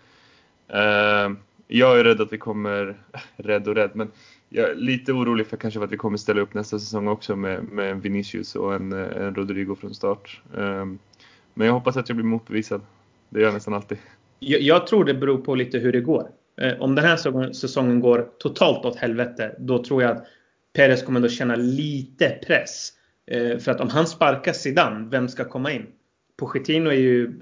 jag är rädd att vi kommer, rädd och rädd, men jag är lite orolig för kanske att vi kommer ställa upp nästa säsong också med, med en Vinicius och en, en Rodrigo från start. Ehm, men jag hoppas att jag blir motbevisad. Det gör jag nästan alltid. Jag, jag tror det beror på lite hur det går. Eh, om den här säsongen går totalt åt helvete, då tror jag att Perez kommer att känna lite press. Eh, för att om han sparkar Zidane, vem ska komma in? Pochettino är ju,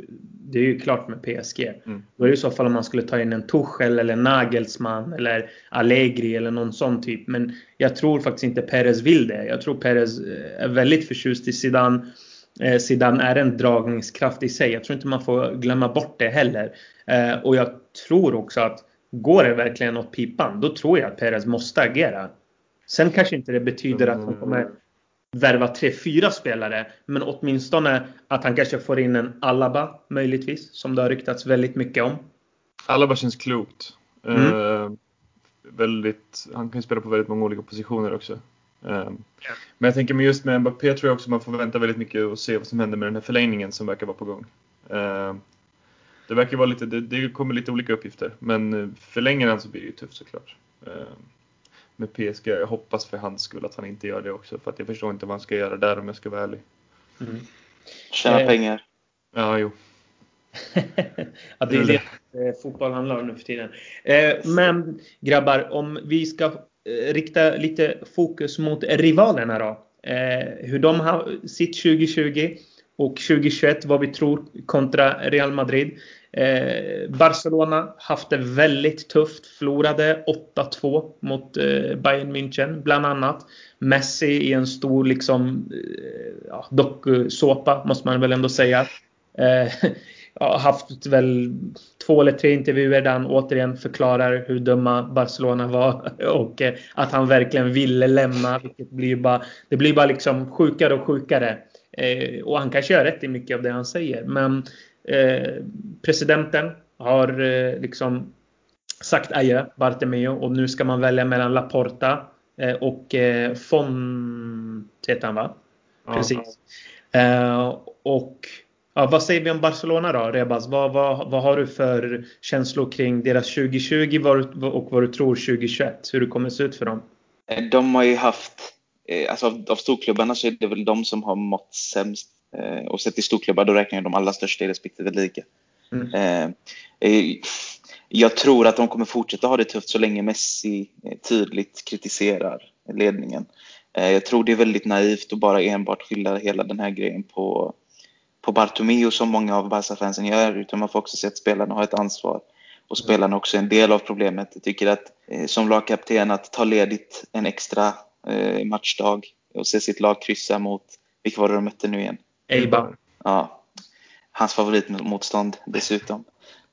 det är ju klart med PSG. Mm. Då är det i så fall om man skulle ta in en Tuchel eller Nagelsmann eller Allegri eller någon sån typ. Men jag tror faktiskt inte Perez vill det. Jag tror Perez eh, är väldigt förtjust i Zidane. Zidane är en dragningskraft i sig. Jag tror inte man får glömma bort det heller. Och jag tror också att Går det verkligen åt pipan, då tror jag att Perez måste agera. Sen kanske inte det betyder att han kommer värva tre, fyra spelare. Men åtminstone att han kanske får in en Alaba möjligtvis. Som det har ryktats väldigt mycket om. Alaba känns klokt. Mm. Uh, väldigt, han kan spela på väldigt många olika positioner också. Yeah. Men jag tänker med just med Mbappé tror jag också man får vänta väldigt mycket och se vad som händer med den här förlängningen som verkar vara på gång. Uh, det verkar vara lite, det, det kommer lite olika uppgifter. Men eh, förlänger han så blir det ju tufft såklart. Med PSG, jag hoppas för hans skull att han inte gör det också. För att jag förstår inte vad han ska göra där om jag ska vara ärlig. Mm. Tjäna eh. pengar. Ja, jo. ja, det är det eh, fotboll handlar om nu för tiden. Eh, men grabbar, om vi ska eh, rikta lite fokus mot rivalerna då. hur de har sitt 2020 och 2021 vad vi tror kontra Real Madrid. Eh, Barcelona haft det väldigt tufft. Förlorade 8-2 mot eh, Bayern München bland annat. Messi i en stor liksom eh, ja, dokusåpa måste man väl ändå säga. Eh, haft väl två eller tre intervjuer där han återigen förklarar hur dumma Barcelona var och eh, att han verkligen ville lämna. Vilket blir bara, det blir bara liksom sjukare och sjukare. Eh, och han kanske gör rätt i mycket av det han säger. Men presidenten har eh, liksom sagt adjö, Bartomeu. Och nu ska man välja mellan Laporta eh, och eh, Font heter han va? Precis. Eh, och ja, vad säger vi om Barcelona då, Rebas? Vad, vad, vad har du för känslor kring deras 2020 och vad du tror 2021? Hur det kommer se ut för dem? De har ju haft eh, alltså av, av storklubbarna så är det väl de som har mått sämst. Eh, och sett till storklubbar då räknar jag de allra största i respektive liga. Mm. Eh, eh, jag tror att de kommer fortsätta ha det tufft så länge Messi tydligt kritiserar ledningen. Jag tror det är väldigt naivt att bara enbart skylla hela den här grejen på, på Bartomeu som många av Barca-fansen gör. Utan man får också se att spelarna har ett ansvar. Och spelarna också är en del av problemet. Jag tycker att som lagkapten att ta ledigt en extra matchdag och se sitt lag kryssa mot, vilka var det de mötte nu igen? Eibar. Ja, hans favoritmotstånd dessutom.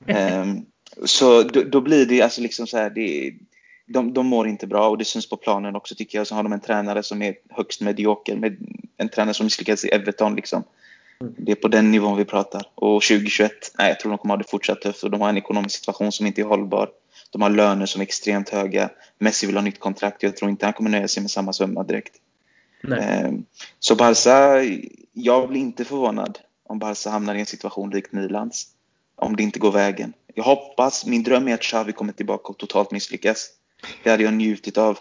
um, så då, då, blir det alltså liksom så här, det, de, de mår inte bra och det syns på planen också tycker jag. Så har de en tränare som är högst medioker, med en tränare som misslyckades i Everton liksom. Mm. Det är på den nivån vi pratar. Och 2021, nej, jag tror de kommer ha det fortsatt tufft och de har en ekonomisk situation som inte är hållbar. De har löner som är extremt höga. Messi vill ha nytt kontrakt. Jag tror inte han kommer nöja sig med samma summa direkt. Nej. Ehm, så Barca, jag blir inte förvånad om Barca hamnar i en situation likt Milans. Om det inte går vägen. Jag hoppas, min dröm är att Xavi kommer tillbaka och totalt misslyckas. Det hade jag njutit av.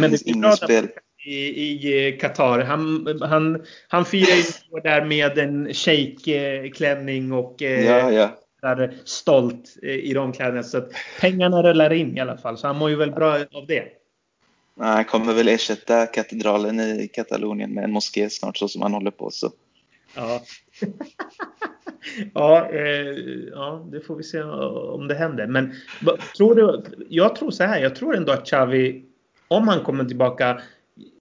Men det är bra spel. I, i Qatar. Han, han, han firar ju där med en shake-klänning och eh, ja, ja där stolt i de kläderna. Så att pengarna rullar in i alla fall. Så han mår ju väl bra av det. Han kommer väl ersätta katedralen i Katalonien med en moské snart så som han håller på. Så. Ja. ja, eh, ja, det får vi se om det händer. Men tror du, jag tror så här, jag tror ändå att Xavi, om han kommer tillbaka,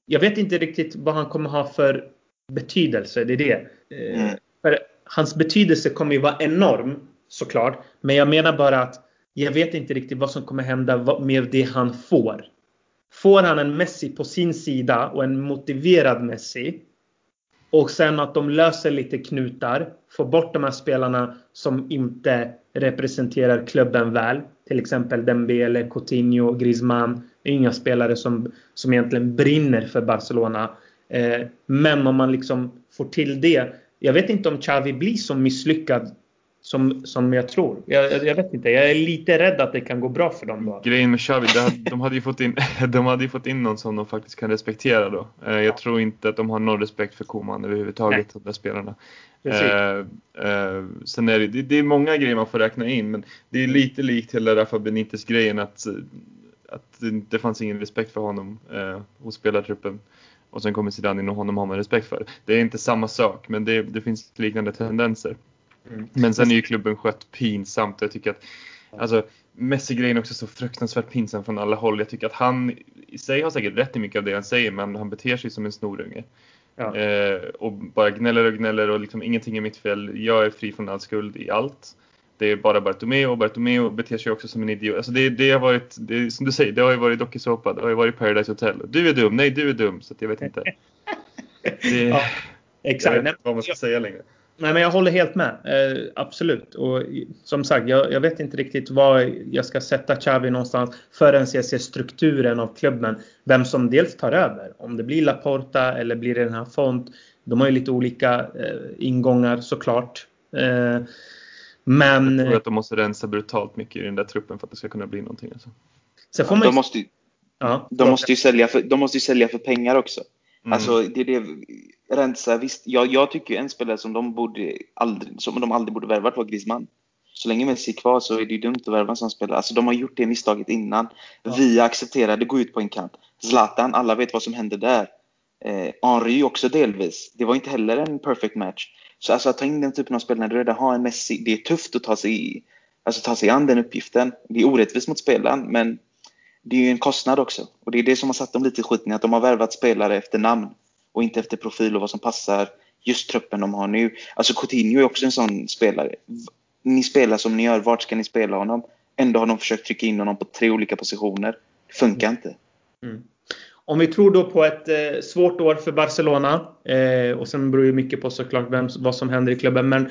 jag vet inte riktigt vad han kommer ha för betydelse, det är det. Eh, mm. För hans betydelse kommer ju vara enorm såklart. Men jag menar bara att jag vet inte riktigt vad som kommer hända med det han får. Får han en Messi på sin sida och en motiverad Messi och sen att de löser lite knutar, får bort de här spelarna som inte representerar klubben väl. Till exempel Dembele, Coutinho, Griezmann. Det är Inga spelare som, som egentligen brinner för Barcelona. Eh, men om man liksom får till det. Jag vet inte om Xavi blir så misslyckad som, som jag tror. Jag, jag, vet inte, jag är lite rädd att det kan gå bra för dem då. Grejen med Xavi, de hade ju fått in, de hade fått in någon som de faktiskt kan respektera då. Eh, jag tror inte att de har någon respekt för Koman överhuvudtaget, de där spelarna. Eh, eh, sen är det, det, det, är många grejer man får räkna in, men det är lite likt hela Rafa Benites grejen att, att det, det fanns ingen respekt för honom eh, hos spelartruppen. Och sen kommer Zidane in och honom har man respekt för. Det är inte samma sak, men det, det finns liknande tendenser. Mm. Men sen är ju klubben skött pinsamt. Jag tycker att alltså, Messi-grejen är också så fruktansvärt pinsam från alla håll. Jag tycker att han i sig har säkert rätt i mycket av det han säger, men han beter sig som en snorunge. Ja. Eh, och bara gnäller och gnäller och liksom ingenting är mitt fel. Jag är fri från all skuld i allt. Det är bara Bartomeu och Bartomeu beter sig också som en idiot. Alltså det, det har varit, det, som du säger, det har ju varit dokusåpa, det har ju varit Paradise Hotel. Du är dum, nej du är dum, så jag vet inte. Det, ja, exakt. Jag vet inte vad man ska säga längre. Nej, men jag håller helt med. Eh, absolut. Och som sagt, jag, jag, vet inte riktigt var jag ska sätta Xavi någonstans förrän jag ser strukturen av klubben. Vem som dels tar över. Om det blir Laporta eller blir det den här Font. De har ju lite olika eh, ingångar såklart. Eh, men... Jag tror att de måste rensa brutalt mycket i den där truppen för att det ska kunna bli någonting. Alltså. Sen får man ju... de, måste ju, ja, de, måste ju sälja för, de måste ju sälja för pengar också. Mm. Alltså, det är det, rensa, visst, jag, jag tycker en spelare som de, borde aldrig, som de aldrig borde värvat var Griezmann. Så länge Messi är kvar så är det dumt att värva en sån spelare. Alltså de har gjort det misstaget innan. Ja. Vi accepterade gå ut på en kant. Zlatan, alla vet vad som hände där. Eh, Henry också delvis. Det var inte heller en perfect match. Så alltså att ta in den typen av spelare när du redan har en Messi, det är tufft att ta sig, alltså ta sig an den uppgiften. Det är orättvist mot spelaren, men det är ju en kostnad också. Och det är det som har satt dem lite i skiten, att de har värvat spelare efter namn och inte efter profil och vad som passar just truppen de har nu. Alltså Coutinho är också en sån spelare. Ni spelar som ni gör, vart ska ni spela honom? Ändå har de försökt trycka in honom på tre olika positioner. Det funkar inte. Mm. Om vi tror då på ett eh, svårt år för Barcelona eh, och sen beror ju mycket på såklart vem, vad som händer i klubben. Men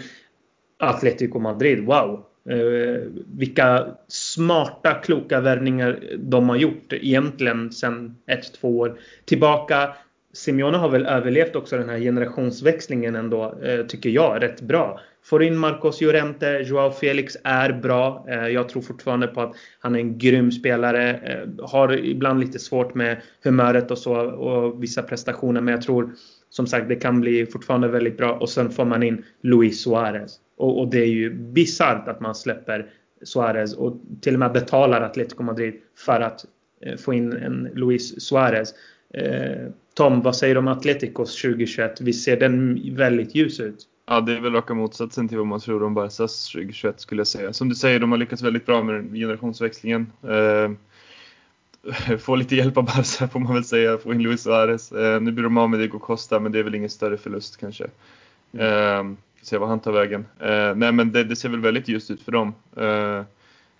Atletico Madrid, wow! Eh, vilka smarta, kloka värvningar de har gjort egentligen sedan ett, två år tillbaka. Simeone har väl överlevt också den här generationsväxlingen ändå, eh, tycker jag, rätt bra. Får in Marcos Llorente, Joao Felix är bra. Eh, jag tror fortfarande på att han är en grym spelare. Eh, har ibland lite svårt med humöret och så och vissa prestationer, men jag tror som sagt det kan bli fortfarande väldigt bra. Och sen får man in Luis Suarez. Och, och det är ju bisarrt att man släpper Suarez och till och med betalar Atletico Madrid för att få in en Luis Suarez. Tom, vad säger du om Atleticos 2021? Vi ser den väldigt ljus ut. Ja, det är väl raka motsatsen till vad man tror om Barcas 2021 skulle jag säga. Som du säger, de har lyckats väldigt bra med generationsväxlingen. Eh, få lite hjälp av Barca får man väl säga, få in Luis Suarez. Eh, nu blir de av med Diego Costa, men det är väl ingen större förlust kanske. Får se vad han tar vägen. Eh, nej, men det, det, ser väl väldigt ljust ut för dem. Eh,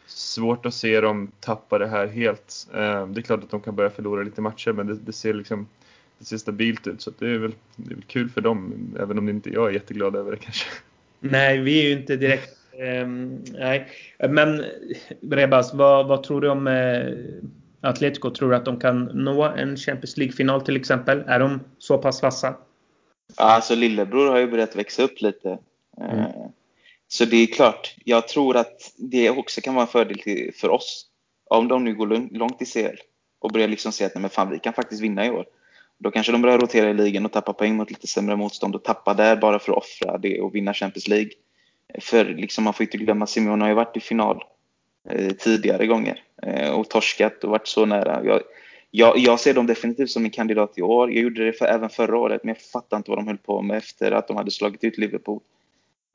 svårt att se dem tappa det här helt. Eh, det är klart att de kan börja förlora lite matcher, men det, det ser liksom det ser stabilt ut. Så det är, väl, det är väl kul för dem, även om inte jag är jätteglad över det kanske. Nej, vi är ju inte direkt... Um, nej. Men Rebas, vad, vad tror du om eh, Atletico? Tror du att de kan nå en Champions League-final till exempel? Är de så pass vassa? Alltså lillebror har ju börjat växa upp lite. Mm. Eh, så det är klart, jag tror att det också kan vara en fördel för oss. Om de nu går långt i CL och börjar liksom se att nej, men fan, vi kan faktiskt vinna i år. Då kanske de börjar rotera i ligan och tappa poäng mot lite sämre motstånd och tappa där bara för att offra det och vinna Champions League. För liksom, man får inte glömma, Simeone har ju varit i final eh, tidigare gånger eh, och torskat och varit så nära. Jag, jag, jag, ser dem definitivt som en kandidat i år. Jag gjorde det för, även förra året, men jag fattar inte vad de höll på med efter att de hade slagit ut Liverpool.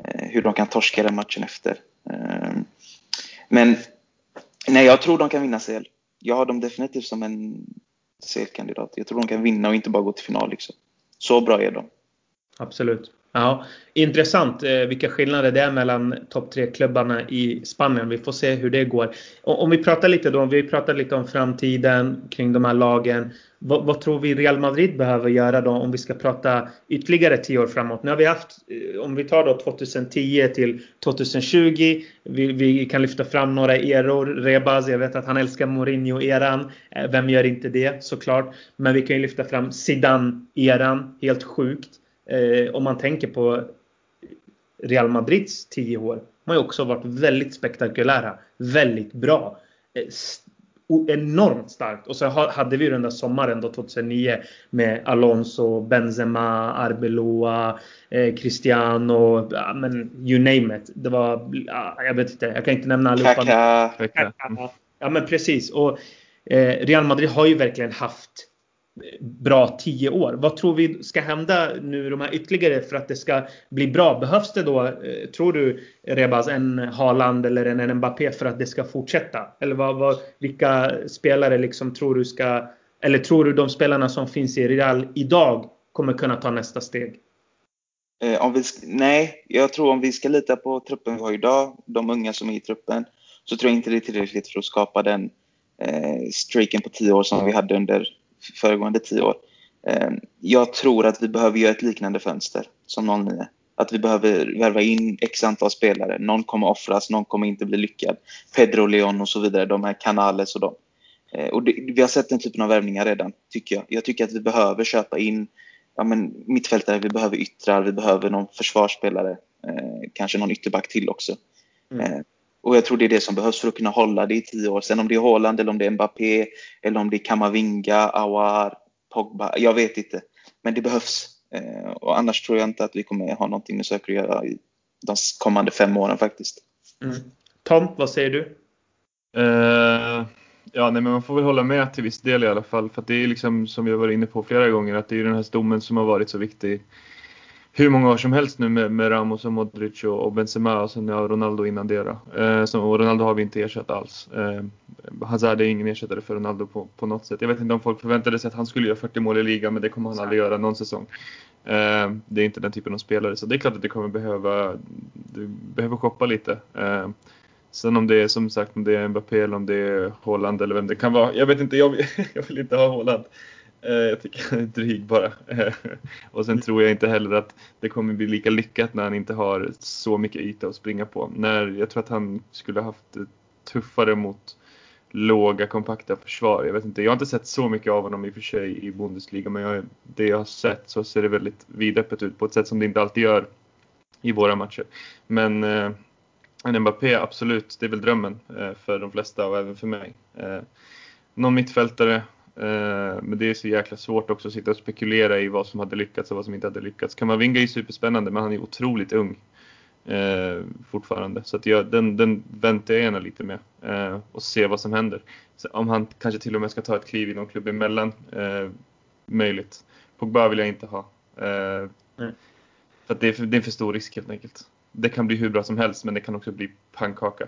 Eh, hur de kan torska den matchen efter. Eh, men nej, jag tror de kan vinna CL. Jag har dem definitivt som en CL-kandidat. Jag tror de kan vinna och inte bara gå till final. Liksom. Så bra är de. Absolut. Ja, intressant eh, vilka skillnader det är mellan topp tre klubbarna i Spanien. Vi får se hur det går. Om vi pratar lite då, vi pratar lite om framtiden kring de här lagen. Vad, vad, tror vi Real Madrid behöver göra då om vi ska prata ytterligare tio år framåt? Nu har vi haft, eh, om vi tar då 2010 till 2020. Vi, vi kan lyfta fram några eror. Rebaz, jag vet att han älskar Mourinho-eran. Eh, vem gör inte det såklart? Men vi kan ju lyfta fram Zidane-eran. Helt sjukt. Eh, om man tänker på Real Madrids tio år. De har ju också varit väldigt spektakulära. Väldigt bra. Eh, enormt starkt. Och så hade vi den där sommaren då 2009 med Alonso, Benzema, Arbeloa, eh, Cristiano, ja, men you name it. Det var, ja, jag vet inte, jag kan inte nämna allihopa. Kaka. Ja men precis. Och eh, Real Madrid har ju verkligen haft bra tio år. Vad tror vi ska hända nu de här ytterligare för att det ska bli bra? Behövs det då, eh, tror du Rebaz, en Haaland eller en Mbappé för att det ska fortsätta? Eller vad, vad, vilka spelare liksom tror du ska, eller tror du de spelarna som finns i Real idag kommer kunna ta nästa steg? Eh, om vi, nej, jag tror om vi ska lita på truppen vi har idag, de unga som är i truppen, så tror jag inte det är tillräckligt för att skapa den eh, streaken på tio år som vi hade under föregående tio år. Ehm, jag tror att vi behöver göra ett liknande fönster som 09. Att vi behöver värva in x antal spelare. Någon kommer offras, någon kommer inte bli lyckad. Pedro Leon och så vidare, de här Canales och de. Ehm, och det, vi har sett den typen av värvningar redan, tycker jag. Jag tycker att vi behöver köpa in ja, men mittfältare, vi behöver yttrar, vi behöver någon försvarsspelare. Eh, kanske någon ytterback till också. Mm. Eh, och jag tror det är det som behövs för att kunna hålla det i tio år. Sen om det är Haaland eller om det är Mbappé eller om det är Kamavinga, Awar, Pogba. Jag vet inte. Men det behövs. Eh, och annars tror jag inte att vi kommer ha någonting med saker att göra i de kommande fem åren faktiskt. Mm. Tom, vad säger du? Uh, ja, nej, men man får väl hålla med till viss del i alla fall. För det är liksom som vi har varit inne på flera gånger att det är den här stommen som har varit så viktig hur många år som helst nu med, med Ramos och Modric och, och Benzema och sen ja, Ronaldo innan det. Eh, så, och Ronaldo har vi inte ersatt alls. Eh, Hazard är ingen ersättare för Ronaldo på, på något sätt. Jag vet inte om folk förväntade sig att han skulle göra 40 mål i ligan men det kommer han aldrig göra någon säsong. Eh, det är inte den typen av spelare så det är klart att det kommer behöva, du behöver shoppa lite. Eh, Sen om det är som sagt om det är Mbappé eller om det är Haaland eller vem det kan vara. Jag vet inte, jag, jag vill inte ha Haaland. Eh, jag tycker han är dryg bara. Eh, och sen tror jag inte heller att det kommer bli lika lyckat när han inte har så mycket yta att springa på. När jag tror att han skulle haft det tuffare mot låga kompakta försvar. Jag vet inte, jag har inte sett så mycket av honom i och för sig i Bundesliga men jag, det jag har sett så ser det väldigt vidöppet ut på ett sätt som det inte alltid gör i våra matcher. Men eh, en Mbappé, absolut, det är väl drömmen eh, för de flesta och även för mig. Eh, någon mittfältare men det är så jäkla svårt också att sitta och spekulera i vad som hade lyckats och vad som inte hade lyckats. Kamavinga är superspännande men han är otroligt ung eh, fortfarande. Så att jag, den, den väntar jag gärna lite med eh, och se vad som händer. Så om han kanske till och med ska ta ett kliv i någon klubb emellan, eh, möjligt. Pogba vill jag inte ha. Eh, mm. För det är, det är för stor risk helt enkelt. Det kan bli hur bra som helst men det kan också bli pannkaka.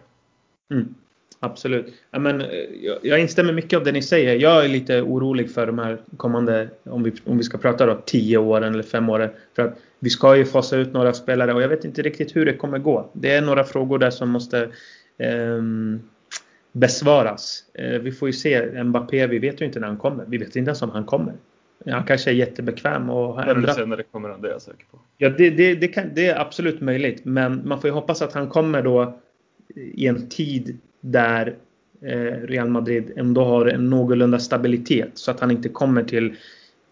Mm. Absolut. Ja, men, eh, jag instämmer mycket av det ni säger. Jag är lite orolig för de här kommande, om vi, om vi ska prata då, tio åren eller fem åren. För att vi ska ju fasa ut några spelare och jag vet inte riktigt hur det kommer gå. Det är några frågor där som måste eh, besvaras. Eh, vi får ju se Mbappé, vi vet ju inte när han kommer. Vi vet inte ens om han kommer. Han kanske är jättebekväm och har ändrat. Senare kommer han, det är jag säker på. Ja, det, det, det, kan, det är absolut möjligt. Men man får ju hoppas att han kommer då i en tid där eh, Real Madrid ändå har en någorlunda stabilitet så att han inte kommer till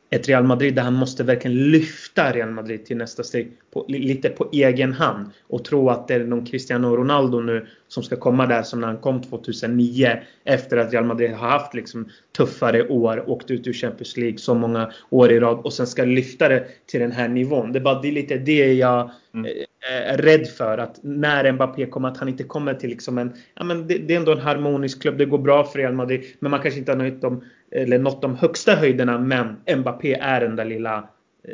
ett Real Madrid där han måste verkligen lyfta Real Madrid till nästa steg på, lite på egen hand och tro att det är någon Cristiano Ronaldo nu som ska komma där som när han kom 2009 efter att Real Madrid har haft liksom tuffare år, åkt ut ur Champions League så många år i rad och sen ska lyfta det till den här nivån. Det är bara det är lite det jag mm. Eh, är rädd för att när Mbappé kommer att han inte kommer till liksom en, ja men det, det är ändå en harmonisk klubb, det går bra för Real Madrid men man kanske inte har nått de, eller nått de högsta höjderna men Mbappé är den där lilla eh,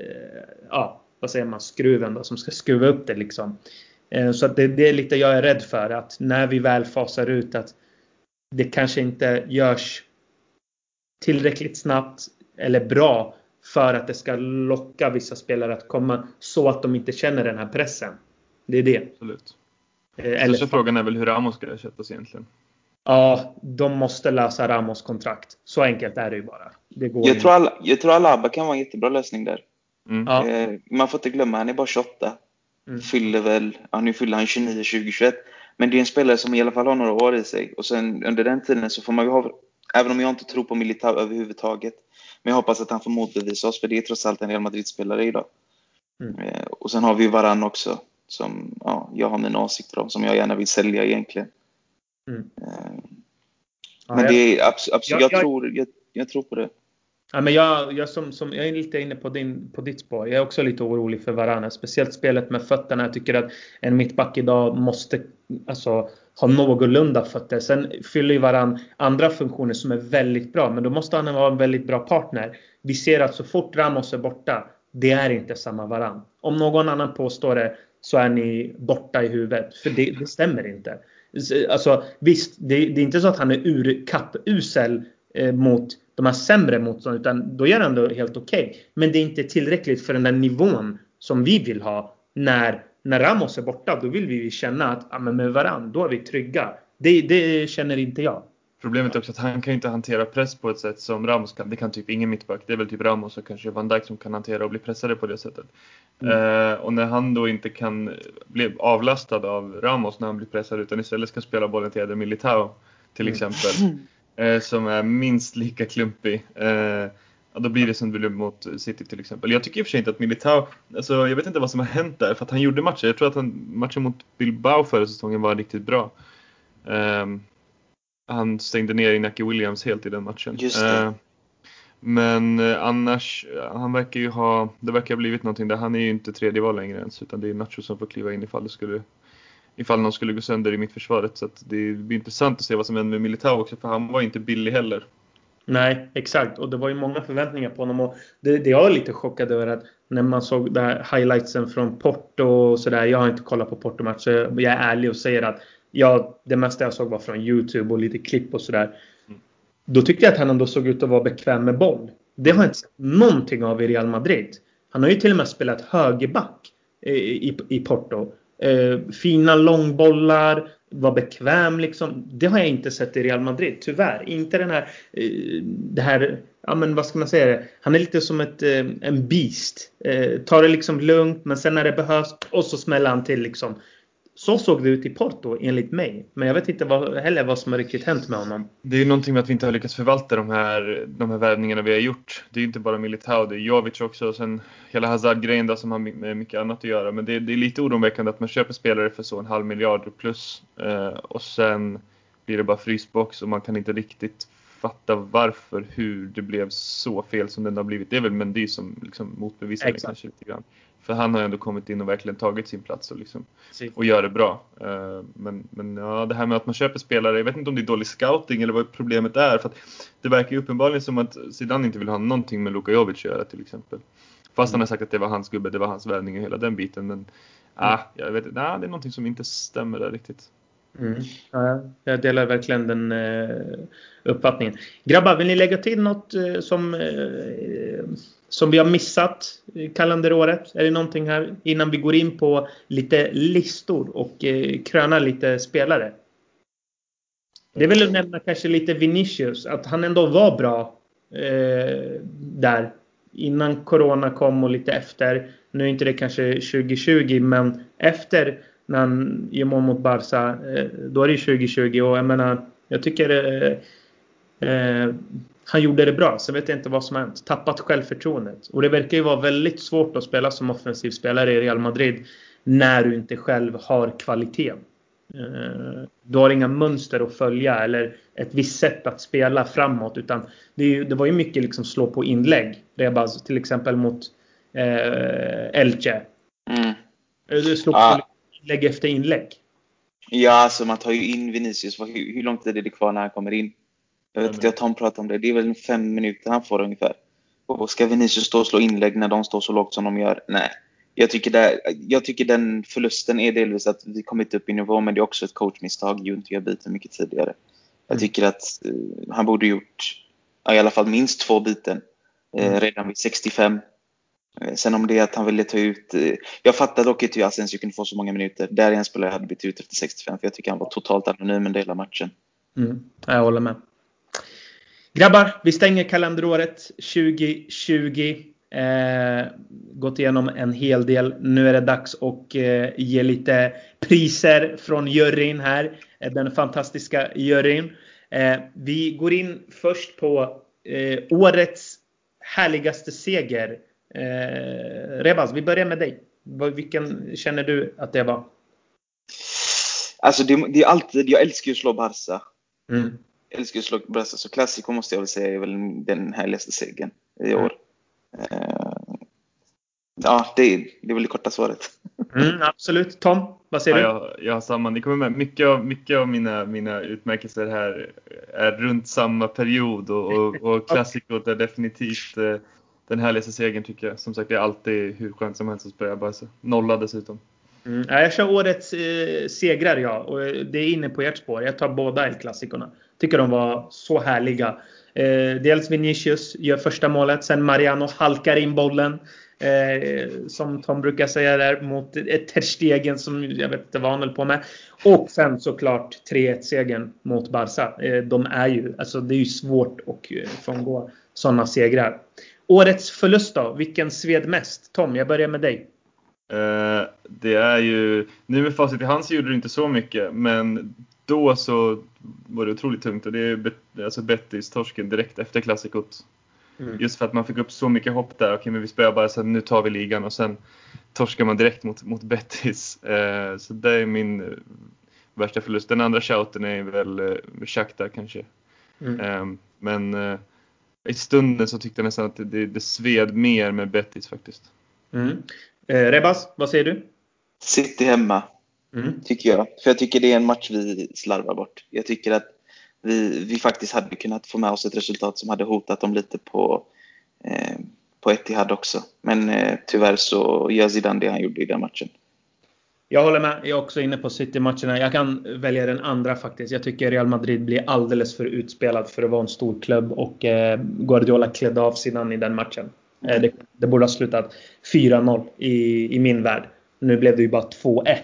ja, vad säger man, skruven då, som ska skruva upp det liksom. Eh, så att det, det, är lite jag är rädd för att när vi väl fasar ut att det kanske inte görs tillräckligt snabbt eller bra för att det ska locka vissa spelare att komma så att de inte känner den här pressen. Det är det. Absolut. Eh, eller... Så frågan är väl hur Ramos ska ersättas egentligen? Ja, de måste lösa Ramos kontrakt. Så enkelt är det ju bara. Det går jag, tror alla, jag tror Alaba kan vara en jättebra lösning där. Mm. Ja. Eh, man får inte glömma, han är bara 28. Mm. Fyller väl, ja, nu fyller han 29 2021. Men det är en spelare som i alla fall har några år i sig. Och sen under den tiden så får man ju ha, även om jag inte tror på Militao överhuvudtaget, men jag hoppas att han får motbevisa oss, för det är trots allt en Real Madrid-spelare idag. Mm. Eh, och sen har vi Varann också, som ja, jag har mina åsikter om, som jag gärna vill sälja egentligen. Mm. Eh, men ja, det är absolut, jag, jag, tror, jag, jag tror på det. Ja, men jag, jag, som, som, jag är lite inne på, din, på ditt spår. Jag är också lite orolig för Varane. Speciellt spelet med fötterna. Jag tycker att en mittback idag måste alltså, ha någorlunda fötter. Sen fyller ju Varann andra funktioner som är väldigt bra. Men då måste han vara en väldigt bra partner. Vi ser att så fort Ramos är borta, det är inte samma Varann. Om någon annan påstår det så är ni borta i huvudet. För det, det stämmer inte. Alltså visst, det, det, är inte så att han är ur, kappusel eh, mot de här sämre motståndarna. Utan då gör han det helt okej. Okay. Men det är inte tillräckligt för den där nivån som vi vill ha. När, när Ramos är borta, då vill vi känna att ja, men med varandra, då är vi trygga. Det, det känner inte jag. Problemet är också att han kan inte hantera press på ett sätt som Ramos kan. Det kan typ ingen mittback. Det är väl typ Ramos och kanske Van Dijk som kan hantera och bli pressade på det sättet. Mm. Eh, och när han då inte kan bli avlastad av Ramos när han blir pressad utan istället ska spela bollen till Eder Militao till mm. exempel. Eh, som är minst lika klumpig. Eh, ja, då blir det som det blev mot City till exempel. Jag tycker i och för sig inte att Militao, alltså jag vet inte vad som har hänt där för att han gjorde matcher. Jag tror att han, matchen mot Bilbao förra säsongen var riktigt bra. Um, han stängde ner Inaki Williams helt i den matchen. Uh, men uh, annars, han verkar ju ha, det verkar ha blivit någonting där. Han är ju inte tredje val längre ens utan det är Nacho som får kliva in ifall det skulle ifall någon skulle gå sönder i mittförsvaret. Så det blir intressant att se vad som händer med Militao också för han var inte billig heller. Nej, exakt. Och det var ju många förväntningar på honom. Och det, det jag är lite chockad över att när man såg där highlightsen från Porto och sådär. Jag har inte kollat på Porto-matcher. Jag är ärlig och säger att ja, det mesta jag såg var från YouTube och lite klipp och sådär. Mm. Då tyckte jag att han ändå såg ut att vara bekväm med boll. Det har jag inte sett någonting av i Real Madrid. Han har ju till och med spelat högerback i, i, i Porto. Eh, fina långbollar, var bekväm liksom. Det har jag inte sett i Real Madrid, tyvärr. Inte den här, eh, det här, ja men vad ska man säga Han är lite som ett, eh, en beast. Eh, tar det liksom lugnt, men sen när det behövs, och så smäller han till liksom. Så såg det ut i Porto enligt mig. Men jag vet inte vad, heller vad som har riktigt hänt med honom. Det är ju någonting med att vi inte har lyckats förvalta de här, de här värvningarna vi har gjort. Det är ju inte bara Militao, det är Jovic också och sen hela Hazard-grejen då som har med mycket annat att göra. Men det, det är lite oroväckande att man köper spelare för så en halv miljard plus eh, och sen blir det bara frysbox och man kan inte riktigt fatta varför, hur det blev så fel som det har blivit. Det är väl Mendy som liksom motbevisar det kanske lite grann. För han har ändå kommit in och verkligen tagit sin plats och, liksom, och gör det bra. Eh, men, men ja, det här med att man köper spelare, jag vet inte om det är dålig scouting eller vad problemet är. För det verkar ju uppenbarligen som att Zidane inte vill ha någonting med Luka Jovic att göra till exempel. Fast mm. han har sagt att det var hans gubbe, det var hans värvning och hela den biten. Men mm. ah, jag vet, nah, det är någonting som inte stämmer där riktigt. Mm. Ja, jag delar verkligen den eh, uppfattningen. Grabbar, vill ni lägga till något eh, som, eh, som vi har missat kalenderåret? Är det någonting här innan vi går in på lite listor och eh, kröna lite spelare? Det är väl att nämna kanske lite Vinicius, att han ändå var bra eh, där innan Corona kom och lite efter. Nu är inte det kanske 2020, men efter när han gör mål mot Barca, eh, då är det 2020 och jag menar, jag tycker eh, eh, han gjorde det bra. Sen vet jag inte vad som hänt. Tappat självförtroendet. Och det verkar ju vara väldigt svårt att spela som offensiv spelare i Real Madrid när du inte själv har kvaliteten. Eh, du har inga mönster att följa eller ett visst sätt att spela framåt. Utan det, det var ju mycket liksom slå på inlägg. Rebaz till exempel mot eh, Elche. Mm. Du slog ah. på inlägg efter inlägg. Ja, alltså man tar ju in Vinicius. Hur, hur tid är det kvar när han kommer in? Jag vet inte, jag Tom pratade om det. Det är väl fem minuter han får ungefär. Och ska Vinicius stå och slå inlägg när de står så lågt som de gör? Nej. Jag tycker, det, jag tycker den förlusten är delvis att vi kommit upp i nivå, men det är också ett coachmisstag. Junti gör byten mycket tidigare. Jag mm. tycker att uh, han borde gjort i alla fall minst två byten. eh, redan vid 65. Eh, sen om det är att han ville ta ut... Eh, jag fattar dock inte hur Asensio kunde få så många minuter. Där är en spelare jag hade bytt ut efter 65 för jag tycker han var totalt anonym under hela matchen. Mm, jag håller med. Grabbar, vi stänger kalenderåret 2020. Eh, gått igenom en hel del. Nu är det dags att eh, ge lite priser från juryn här. Eh, den fantastiska juryn. Eh, vi går in först på eh, årets härligaste seger. Eh, Rebaz, vi börjar med dig. Vilken känner du att det var? Alltså det, det är alltid, jag älskar ju att slå Barca. Mm. Jag älskar att slå Barca, så Classico måste jag väl säga är väl den härligaste segern i mm. år. Mm. ja, det är, det är väl det korta svaret. Mm, absolut. Tom, vad säger ja, du? Jag, jag har samma. Ni kommer med. Mycket av, mycket av mina, mina utmärkelser här är runt samma period och, och, och Classico är definitivt eh, den härligaste segern tycker jag. Som sagt, det är alltid hur skönt som helst att spela Barca. Nolla dessutom. Mm. Jag kör årets eh, segrar ja, och det är inne på ert spår. Jag tar båda El Clasicorna. Tycker de var så härliga. Eh, dels Vinicius gör första målet, sen Mariano halkar in bollen. Eh, som Tom brukar säga där mot ett Terstegen som jag vet inte vad han höll på med. Och sen såklart 3-1-segern mot Barca. Eh, de är ju, alltså det är ju svårt att eh, frångå sådana segrar. Årets förlust då? Vilken sved mest? Tom, jag börjar med dig. Eh, det är ju, nu med facit i hand så gjorde det inte så mycket, men då så var det otroligt tungt och det är alltså Bettis-torsken direkt efter klassikot. Mm. Just för att man fick upp så mycket hopp där. Okej, men vi spelar bara så nu tar vi ligan och sen torskar man direkt mot, mot Bettis. Eh, så det är min värsta förlust. Den andra shouten är väl eh, Shakhtar kanske. Mm. Eh, men eh, i stunden så tyckte jag nästan att det, det sved mer med Bettis faktiskt. Mm. Eh, Rebas, vad säger du? City hemma, mm. tycker jag. För jag tycker det är en match vi slarvar bort. Jag tycker att vi, vi faktiskt hade kunnat få med oss ett resultat som hade hotat dem lite på, eh, på Etihad också. Men eh, tyvärr så gör Zidane det han gjorde i den matchen. Jag håller med. Jag är också inne på City-matcherna. Jag kan välja den andra faktiskt. Jag tycker Real Madrid blir alldeles för utspelad för att vara en stor klubb och eh, Guardiola klädde av Zidane i den matchen. Eh, det, det, borde ha slutat 4-0 i, i min värld. Nu blev det ju bara 2-1 eh,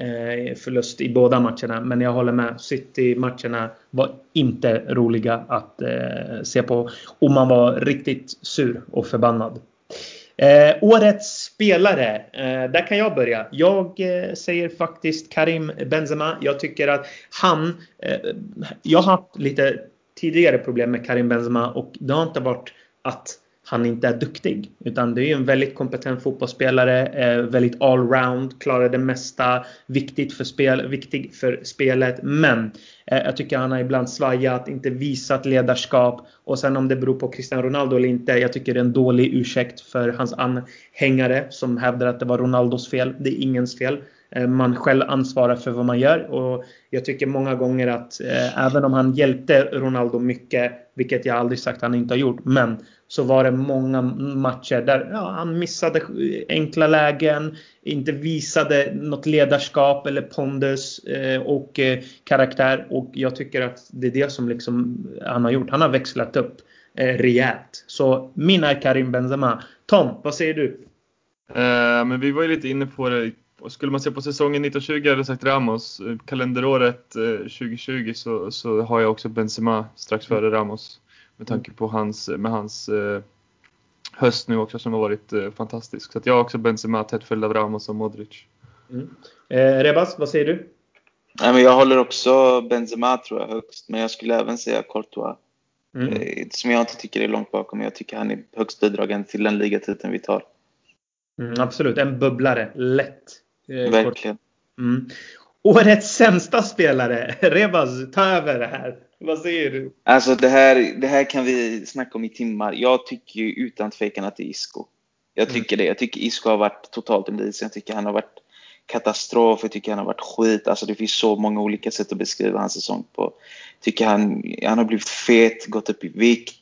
Eh, förlust i båda matcherna. Men jag håller med. City-matcherna var inte roliga att eh, se på. Och man var riktigt sur och förbannad. Eh, årets spelare, eh, där kan jag börja. Jag eh, säger faktiskt Karim Benzema. Jag tycker att han... Eh, jag har haft lite tidigare problem med Karim Benzema och det har inte varit att han inte är duktig. Utan det är en väldigt kompetent fotbollsspelare, eh, väldigt allround, klarar det mesta, viktigt för, spel, viktig för spelet. Men eh, jag tycker han har ibland svajat, inte visat ledarskap. Och sen om det beror på Cristiano Ronaldo eller inte, jag tycker det är en dålig ursäkt för hans anhängare som hävdar att det var Ronaldos fel. Det är ingens fel. Eh, man själv ansvarar för vad man gör och jag tycker många gånger att eh, även om han hjälpte Ronaldo mycket, vilket jag aldrig sagt att han inte har gjort, men så var det många matcher där ja, han missade enkla lägen, inte visade något ledarskap eller pondus eh, och eh, karaktär. Och jag tycker att det är det som liksom han har gjort. Han har växlat upp eh, rejält. Så min är Karim Benzema. Tom, vad säger du? Eh, men vi var ju lite inne på det. Skulle man se på säsongen 1920 hade jag sagt Ramos. Kalenderåret 2020 så, så har jag också Benzema strax före Ramos. Med tanke på hans, med hans eh, höst nu också som har varit eh, fantastisk. Så att jag har också Benzema tätt följd av Ramos och Modric. Mm. Eh, Rebas, vad säger du? Nej, men jag håller också Benzema tror jag högst, men jag skulle även säga Courtois. Mm. Eh, som jag inte tycker är långt bakom, men jag tycker han är högst bidragande till den ligatiteln vi tar. Mm, absolut, en bubblare. Lätt. Eh, Verkligen. Mm. Årets sämsta spelare. Rebas, ta över det här. Vad säger du? Alltså det här, det här kan vi snacka om i timmar. Jag tycker ju utan tvekan att det är Isco. Jag mm. tycker mm. det. Jag tycker Isco har varit totalt en lis. Jag tycker han har varit katastrof. Jag tycker han har varit skit. Alltså det finns så många olika sätt att beskriva hans säsong på. Jag tycker han, han har blivit fet, gått upp i vikt,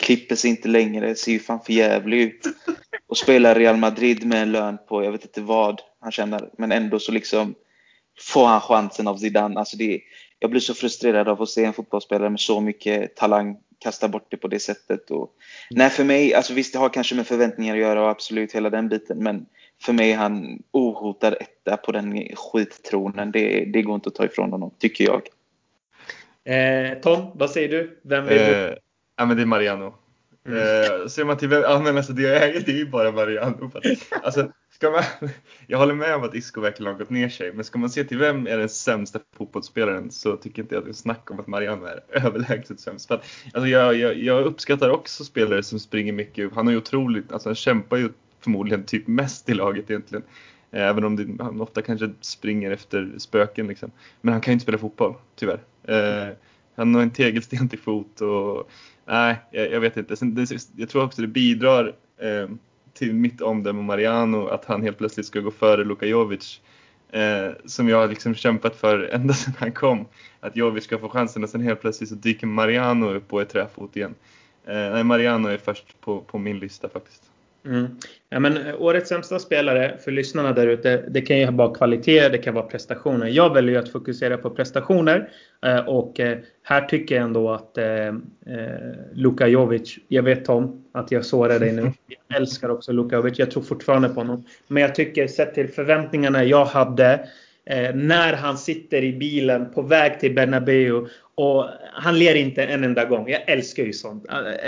klipper sig inte längre, ser ju fan för jävlig ut. Och spelar Real Madrid med en lön på, jag vet inte vad han tjänar, men ändå så liksom får han chansen av Zidane. Alltså det, jag blir så frustrerad av att se en fotbollsspelare med så mycket talang kastar bort det på det sättet. Och, nej, för mig, alltså visst det har kanske med förväntningar att göra och absolut hela den biten, men för mig är han ohotad etta på den skittronen. Det, det går inte att ta ifrån honom, tycker jag. Eh, Tom, vad säger du? Vem vill du? Eh, ja, men det är Mariano. Mm. Eh, ser man till vem, ja men alltså det är, det är ju bara Mariano. Alltså, ska man, jag håller med om att Isco verkligen har gått ner sig, men ska man se till vem är den sämsta fotbollsspelaren så tycker inte jag att det är snack om att Mariano är överlägset sämst. För alltså jag, jag, jag, uppskattar också spelare som springer mycket. Han är ju otroligt, alltså han kämpar ju förmodligen typ mest i laget egentligen. Även om det, han ofta kanske springer efter spöken liksom. Men han kan ju inte spela fotboll, tyvärr. Eh, han har en tegelsten till fot och nej, jag, jag vet inte. Sen, det, jag tror också det bidrar eh, till mitt omdöme om Mariano att han helt plötsligt ska gå före Luka Jovic. Eh, som jag har liksom kämpat för ända sedan han kom. Att Jovic ska få chansen och sen helt plötsligt så dyker Mariano upp och är träfot igen. Eh, nej, Mariano är först på, på min lista faktiskt. Mm. Ja, men eh, årets sämsta spelare för lyssnarna där ute, det kan ju vara kvalitet, det kan vara prestationer. Jag väljer att fokusera på prestationer eh, och eh, här tycker jag ändå att Luka Jovic, jag vet Tom att jag sårar dig nu. Jag älskar också Luka Jovic, jag tror fortfarande på honom. Men jag tycker sett till förväntningarna jag hade när han sitter i bilen på väg till Bernabeu och han ler inte en enda gång. Jag älskar ju sånt.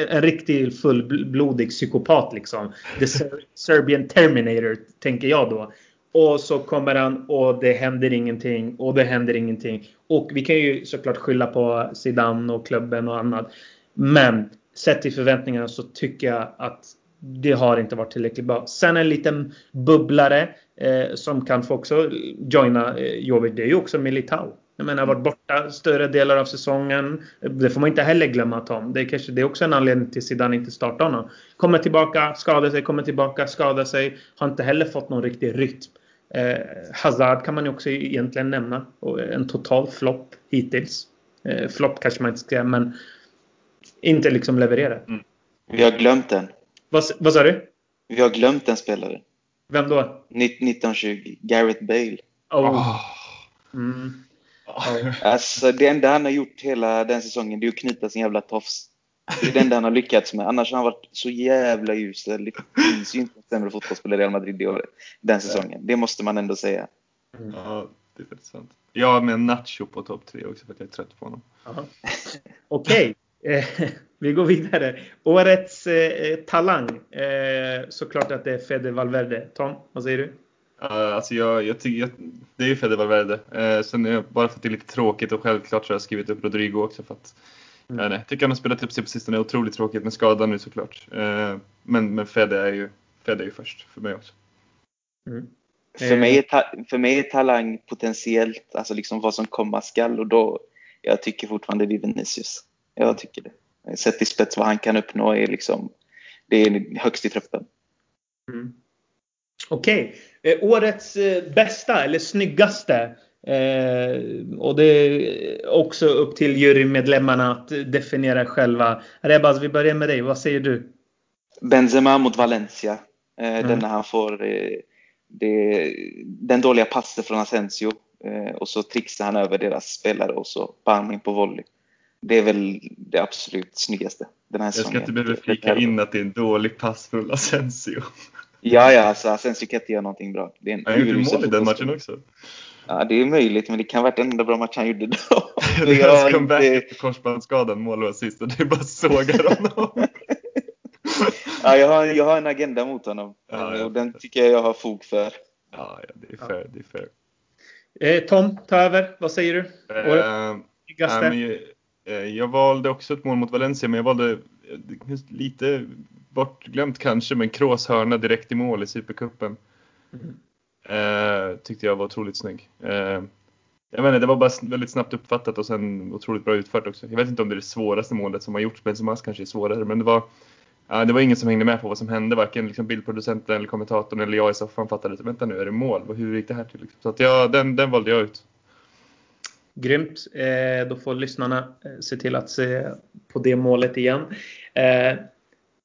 En riktig fullblodig psykopat liksom. The Serbian Terminator, tänker jag då. Och så kommer han och det händer ingenting och det händer ingenting. Och vi kan ju såklart skylla på Zidane och klubben och annat. Men sett till förväntningarna så tycker jag att det har inte varit tillräckligt bra. Sen en liten bubblare eh, som kan få också joina eh, Jovic. Det är ju också Militao. Jag menar, varit borta större delar av säsongen. Det får man inte heller glömma Tom. Det är kanske det är också en anledning till Zidane inte startar honom. Kommer tillbaka, skadar sig, kommer tillbaka, skadar sig. Har inte heller fått någon riktig rytm. Eh, Hazard kan man ju också egentligen nämna. En total flopp hittills. Eh, flopp kanske man inte ska men inte liksom levererat. Mm. Vi har glömt den. Vad, vad sa du? Vi har glömt en spelare. Vem då? 1920. Gareth Bale. Oh. oh. Mm. Alltså det enda han har gjort hela den säsongen det är att knyta sin jävla tofs. Det är det enda han har lyckats med. Annars har han varit så jävla usel. Det finns ju inte en sämre fotbollsspelare i Real Madrid det året. Den säsongen. Det måste man ändå säga. Mm. Ja, det är faktiskt sant. Jag har med Nacho på topp tre också för att jag är trött på honom. Okej. Okay. Eh, vi går vidare. Årets eh, talang. Eh, såklart att det är Fede Valverde. Tom, vad säger du? Uh, alltså jag, jag tycker, det är ju Fede Valverde. Uh, sen jag, bara för att det är lite tråkigt och självklart så har jag skrivit upp Rodrigo också för att mm. jag tycker han har spelat upp sig på sistone. Otroligt tråkigt med skadan nu såklart. Uh, men, men Fede är ju Fede är ju först för mig också. Mm. För, mig är ta, för mig är talang potentiellt, alltså liksom vad som komma skall och då, jag tycker fortfarande det är Vinicius. Jag tycker det. Sett i spets vad han kan uppnå är liksom, det är högst i truppen. Mm. Okej. Okay. Eh, årets eh, bästa eller snyggaste. Eh, och det är också upp till jurymedlemmarna att definiera själva. Rebaz, vi börjar med dig. Vad säger du? Benzema mot Valencia. Eh, mm. Den när han får eh, det, den dåliga passen från Asensio. Eh, och så trixar han över deras spelare och så bam in på volley. Det är väl det absolut snyggaste den här. Jag ska inte behöva flika in att det är en dålig pass från Asensio. Ja, ja, alltså Asensio kan inte göra någonting bra. Det är en han gjorde mål i den matchen också. Ja, det är möjligt, men det kan ha varit den enda bra match han gjorde då. det är hans comeback efter korsbandsskadan, mål och assist, och det är bara sågar honom. ja, jag har, jag har en agenda mot honom. Ja, ja. Och den tycker jag jag har fog för. Ja, ja det är fair. Det är fair. Eh, Tom, ta över. Vad säger du? Jag, eh, jag valde också ett mål mot Valencia, men jag valde eh, lite bortglömt kanske, men Kroos hörna direkt i mål i Supercupen. Mm. Eh, tyckte jag var otroligt snygg. Eh, jag menar, det var bara väldigt snabbt uppfattat och sen otroligt bra utfört också. Jag vet inte om det är det svåraste målet som har gjorts, Benzemas kanske är svårare, men det var, ja, det var ingen som hängde med på vad som hände, varken liksom bildproducenten eller kommentatorn eller jag i soffan fattade att vänta nu, är det mål? Hur gick det här till? Liksom? Så att ja, den, den valde jag ut. Grymt. Eh, då får lyssnarna eh, se till att se på det målet igen. Eh,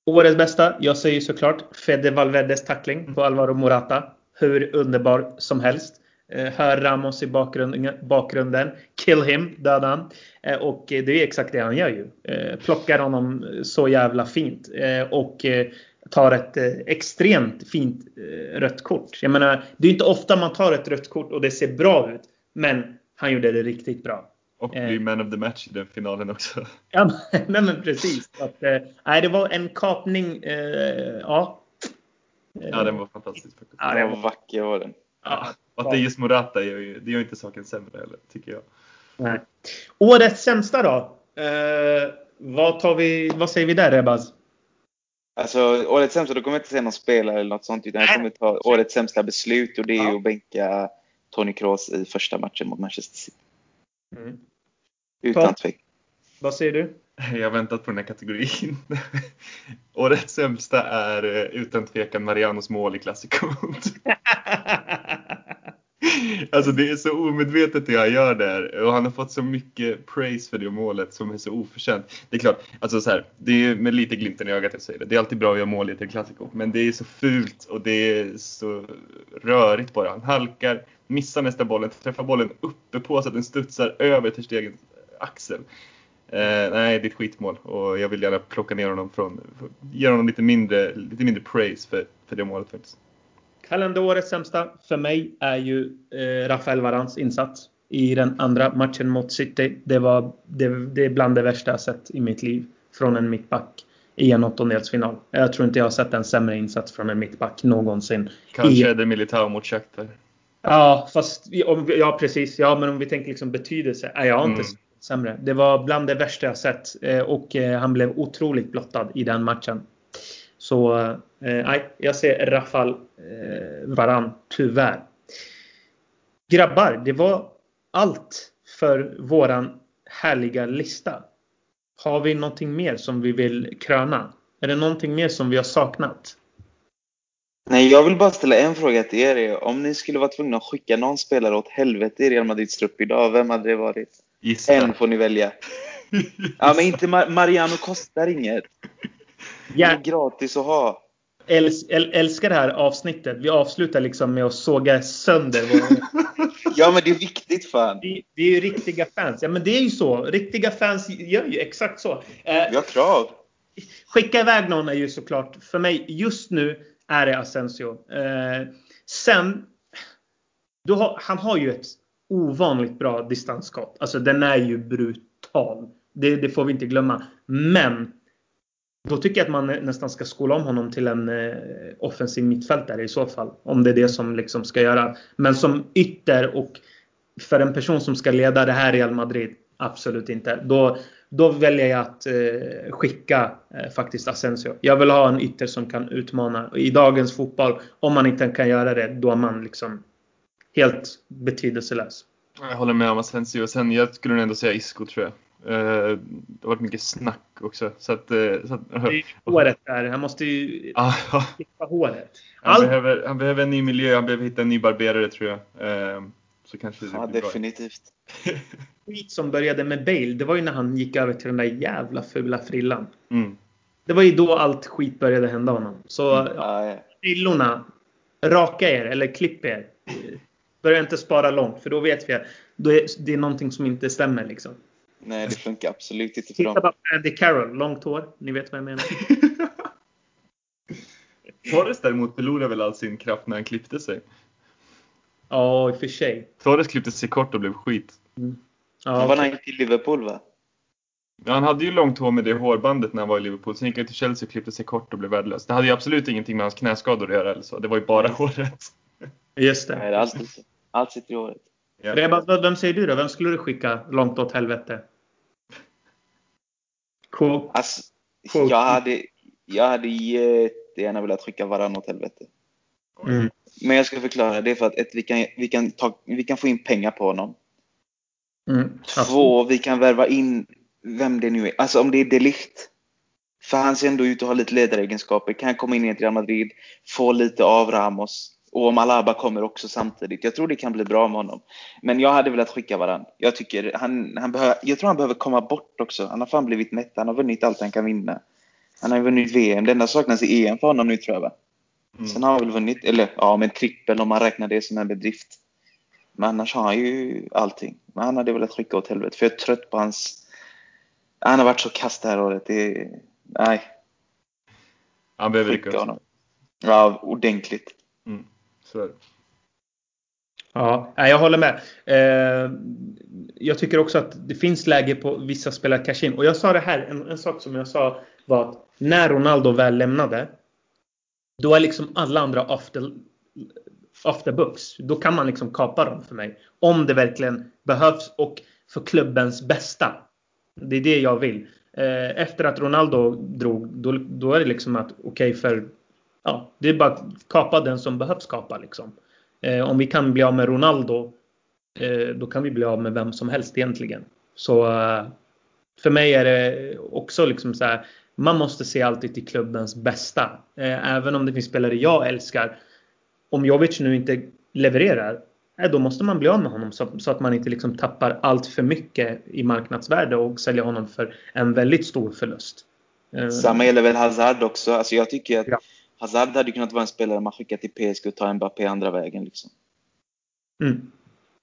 Årets bästa, jag säger såklart Fede Valverdes tackling på Alvaro Morata. Hur underbar som helst. Eh, hör Ramos i bakgrunden, bakgrunden. kill him, döda han. Eh, och det är exakt det han gör ju. Eh, plockar honom så jävla fint. Eh, och eh, tar ett eh, extremt fint eh, rött kort. Jag menar, det är inte ofta man tar ett rött kort och det ser bra ut. Men han gjorde det riktigt bra. Och blir man of the match i den finalen också. Ja, nej men precis. Att, nej, det var en kapning. ja. Ja, den var fantastisk. Faktiskt. Ja, den var vacker var den. Ja, och att det är just Morata gör ju, det gör inte saken sämre heller, tycker jag. Nej. Årets sämsta då? Eh, vad, tar vi, vad säger vi där Rebaz? Alltså årets sämsta, då kommer jag inte säga någon spelare eller något sånt. Utan jag kommer ta årets sämsta beslut och det är ja. att bänka Tony Kroos i första matchen mot Manchester City. Mm. Utan tvekan. Vad säger du? Jag har väntat på den här kategorin. Årets sämsta är eh, utan tvekan Marianos mål i klassikot. Alltså det är så omedvetet det han gör där och han har fått så mycket praise för det målet som är så oförtjänt. Det är klart, alltså så här, det är med lite glimten i ögat jag säger det. Det är alltid bra att göra mål i ett klassiko, men det är så fult och det är så rörigt bara. Han halkar, missar nästa bollen, träffar bollen uppe på så att den studsar över till stegens axel. Eh, nej, det är ett skitmål och jag vill gärna plocka ner honom från, ge honom lite mindre, lite mindre praise för, för det målet faktiskt. Kalenderårets sämsta för mig är ju eh, Rafael Varans insats i den andra matchen mot City. Det, var, det, det är bland det värsta jag sett i mitt liv från en mittback i en åttondelsfinal. Jag tror inte jag har sett en sämre insats från en mittback någonsin. Kanske är det Militao mot Shakhtar. Ja, fast ja, precis. Ja, men om vi tänker liksom betydelse. Nej, jag har inte mm. sämre. Det var bland det värsta jag sett eh, och eh, han blev otroligt blottad i den matchen. Så eh, nej, jag ser Rafal eh, Varan, tyvärr. Grabbar, det var allt för våran härliga lista. Har vi någonting mer som vi vill kröna? Är det någonting mer som vi har saknat? Nej, jag vill bara ställa en fråga till er. Om ni skulle vara tvungna att skicka någon spelare åt helvete i Real Madrids trupp idag, vem hade det varit? Gissa. En får ni välja. ja, men inte Mar Mariano kostar inget. Ja. Det är gratis att ha. Äls älskar det här avsnittet. Vi avslutar liksom med att såga sönder vår... Ja, men det är viktigt fan. Vi, vi är ju riktiga fans. Ja, men det är ju så. Riktiga fans gör ju exakt så. Eh, vi har krav. Skicka iväg någon är ju såklart, för mig just nu är det Asensio. Eh, sen, har, han har ju ett ovanligt bra distansskott. Alltså den är ju brutal. Det, det får vi inte glömma. Men då tycker jag att man nästan ska skola om honom till en eh, offensiv mittfältare i så fall. Om det är det som liksom ska göra. Men som ytter och för en person som ska leda det här Real Madrid, absolut inte. Då, då väljer jag att eh, skicka eh, faktiskt Asensio. Jag vill ha en ytter som kan utmana. I dagens fotboll, om man inte kan göra det, då är man liksom helt betydelselös. Jag håller med om Asensio. Sen jag skulle ändå säga Isco tror jag. Eh, det har varit mycket snack också. Så att, eh, så att, det är håret där. Han måste ju klippa håret. Han, behöver, han behöver en ny miljö. Han behöver hitta en ny barberare tror jag. Eh, så kanske det ja, definitivt. Skit som började med Bale, det var ju när han gick över till den där jävla fula frillan. Mm. Det var ju då allt skit började hända honom. Så mm. ja, frillorna, raka er eller klipp er. Börja inte spara långt för då vet vi att det är någonting som inte stämmer liksom. Nej, det funkar absolut inte för dem. Titta bara på Andy Carroll, långt hår. Ni vet vad jag menar. Torres däremot förlorade väl all sin kraft när han klippte sig? Ja, i och för sig. Torres klippte sig kort och blev skit. Mm. Ja, han var okay. när till Liverpool va? Ja, han hade ju långt hår med det hårbandet när han var i Liverpool. Sen gick han till Chelsea och klippte sig kort och blev värdelös. Det hade ju absolut ingenting med hans knäskador att göra eller så. Det var ju bara håret. Just det. Nej, det är alltid så. Allt sitter i håret. Ja. Reba, vem säger du då? Vem skulle du skicka långt åt helvete? Quote. Alltså. Jag, hade, jag hade jättegärna velat skicka varann åt helvete. Mm. Men jag ska förklara. Det är för att ett, vi, kan, vi, kan ta, vi kan få in pengar på honom. Mm. Två, vi kan värva in vem det nu är. Alltså om det är Delicht. För han ser ändå ut att ha lite ledaregenskaper. Kan komma in i ett Real Madrid, få lite av Ramos. Och om Alaba kommer också samtidigt. Jag tror det kan bli bra med honom. Men jag hade velat skicka varann. Jag, tycker han, han behöver, jag tror han behöver komma bort också. Han har fan blivit mätt. Han har vunnit allt han kan vinna. Han har vunnit VM. Det enda saknas är EM för honom nu tror jag va? Mm. Sen har han väl vunnit, eller ja, men trippel om man räknar det som en bedrift. Men annars har han ju allting. Men han hade velat skicka åt helvete. För jag är trött på hans... Han har varit så kast det här året. Det. Nej. Han behöver rycka honom. Ja, ordentligt. mm. Så är det. Ja, jag håller med. Eh, jag tycker också att det finns läge på vissa spelare att casha in. Och jag sa det här, en, en sak som jag sa var att när Ronaldo väl lämnade, då är liksom alla andra off the, off the books. Då kan man liksom kapa dem för mig. Om det verkligen behövs och för klubbens bästa. Det är det jag vill. Eh, efter att Ronaldo drog, då, då är det liksom att okej okay, för ja, det är bara att kapa den som behövs kapa liksom. Eh, om vi kan bli av med Ronaldo, eh, då kan vi bli av med vem som helst egentligen. Så eh, för mig är det också liksom så här. Man måste se alltid till klubbens bästa. Eh, även om det finns spelare jag älskar. Om Jovic nu inte levererar, eh, då måste man bli av med honom så, så, att man inte liksom tappar allt för mycket i marknadsvärde och sälja honom för en väldigt stor förlust. Samma gäller väl Hazard också. Alltså jag tycker att Ja. Hazard hade kunnat vara en spelare man skickar till PSG och tar Mbappé andra vägen. Liksom. Mm.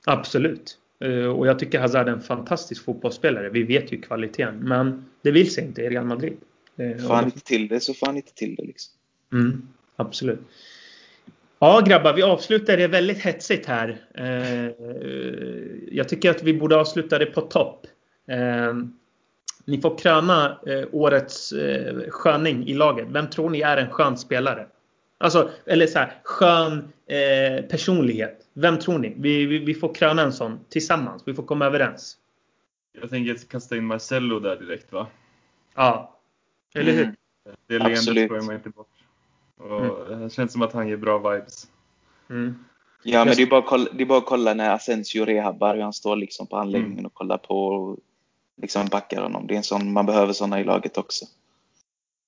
Absolut. Eh, Och jag tycker Hazard är en fantastisk fotbollsspelare. Vi vet ju kvaliteten. Men det vill sig inte i Real Madrid. Eh, Får han inte till det så får han inte till det. Liksom. Mm, absolut. Ja grabbar, vi avslutar det väldigt hetsigt här. Eh, jag tycker att vi borde avsluta det på topp. Ni får kröna eh, årets eh, sköning i laget. Vem tror ni är en skön spelare? Alltså, eller så här, skön eh, personlighet. Vem tror ni? Vi, vi, vi får kröna en sån tillsammans. Vi får komma överens. Jag tänker kasta in Marcello där direkt va? Ja. Eller hur? Mm. Det leendet får man inte bort. Och Det känns som att han ger bra vibes. Mm. Ja, men det är, bara att kolla, det är bara att kolla när Asensio rehabbar, hur han står liksom på anläggningen Mm. och kollar på liksom backar honom. Det är en sån, man behöver såna i laget också.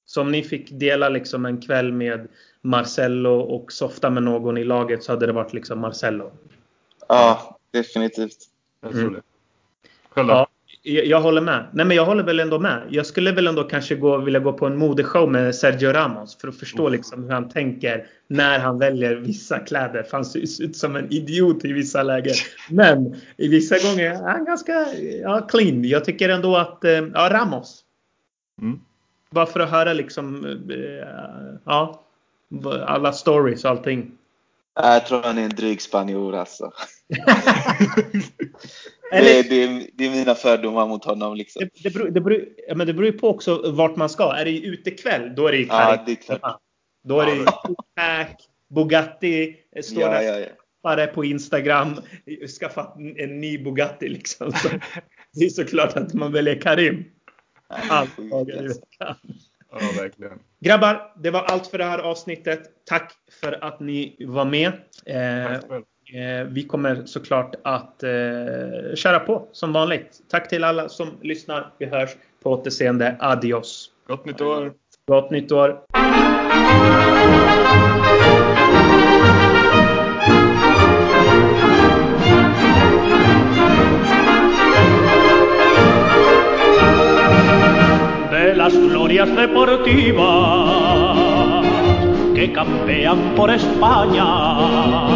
Så om ni fick dela liksom en kväll med Marcello och softa med någon i laget så hade det varit liksom Marcello. Ja, definitivt. Jag Mm. tror det. Själv då? Ja, jag, jag håller med. Nej men jag håller väl ändå med. Jag skulle väl ändå kanske gå, vilja gå på en modeshow med Sergio Ramos för att förstå liksom hur han tänker när han väljer vissa kläder. För han ser ut som en idiot i vissa lägen. Men i vissa gånger är han ganska ja, clean. Jag tycker ändå att eh, ja, Ramos. Mm. Bara för att höra liksom eh, ja, alla stories och allting. Jag tror han är en dryg spanjor alltså. Eller, Det, det, det är mina fördomar mot honom liksom. det, det, beror, det, beror, ja, men det beror ju på också vart man ska. Är det utekväll, då är det ju Ja, Karim. det är klart. Då är det Ja, Pack, Bugatti, står Ja, där ja, ja. bara på Instagram, skaffat en ny Bugatti liksom. Så det är såklart att man väljer Karim. Allt. Ja, verkligen. Grabbar, det var allt för det här avsnittet. Tack för att ni var med. Eh, Tack själv. Eh, Vi kommer såklart att eh, köra på som vanligt. Tack till alla som lyssnar. Vi hörs på återseende. Adios. Gott nytt år! Gott nytt år. las glorias deportivas que campean por España.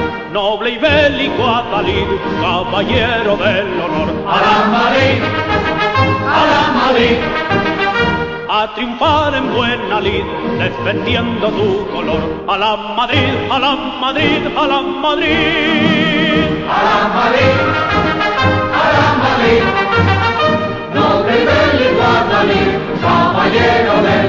noble y bélico Atalid, caballero del honor. ¡A la Madrid! ¡A la Madrid! A triunfar en buena lid, defendiendo tu color. ¡A la Madrid! ¡A la Madrid! ¡A la Madrid! ¡A la Madrid! ¡A la Madrid! Noble y bélico Atalid, caballero del honor.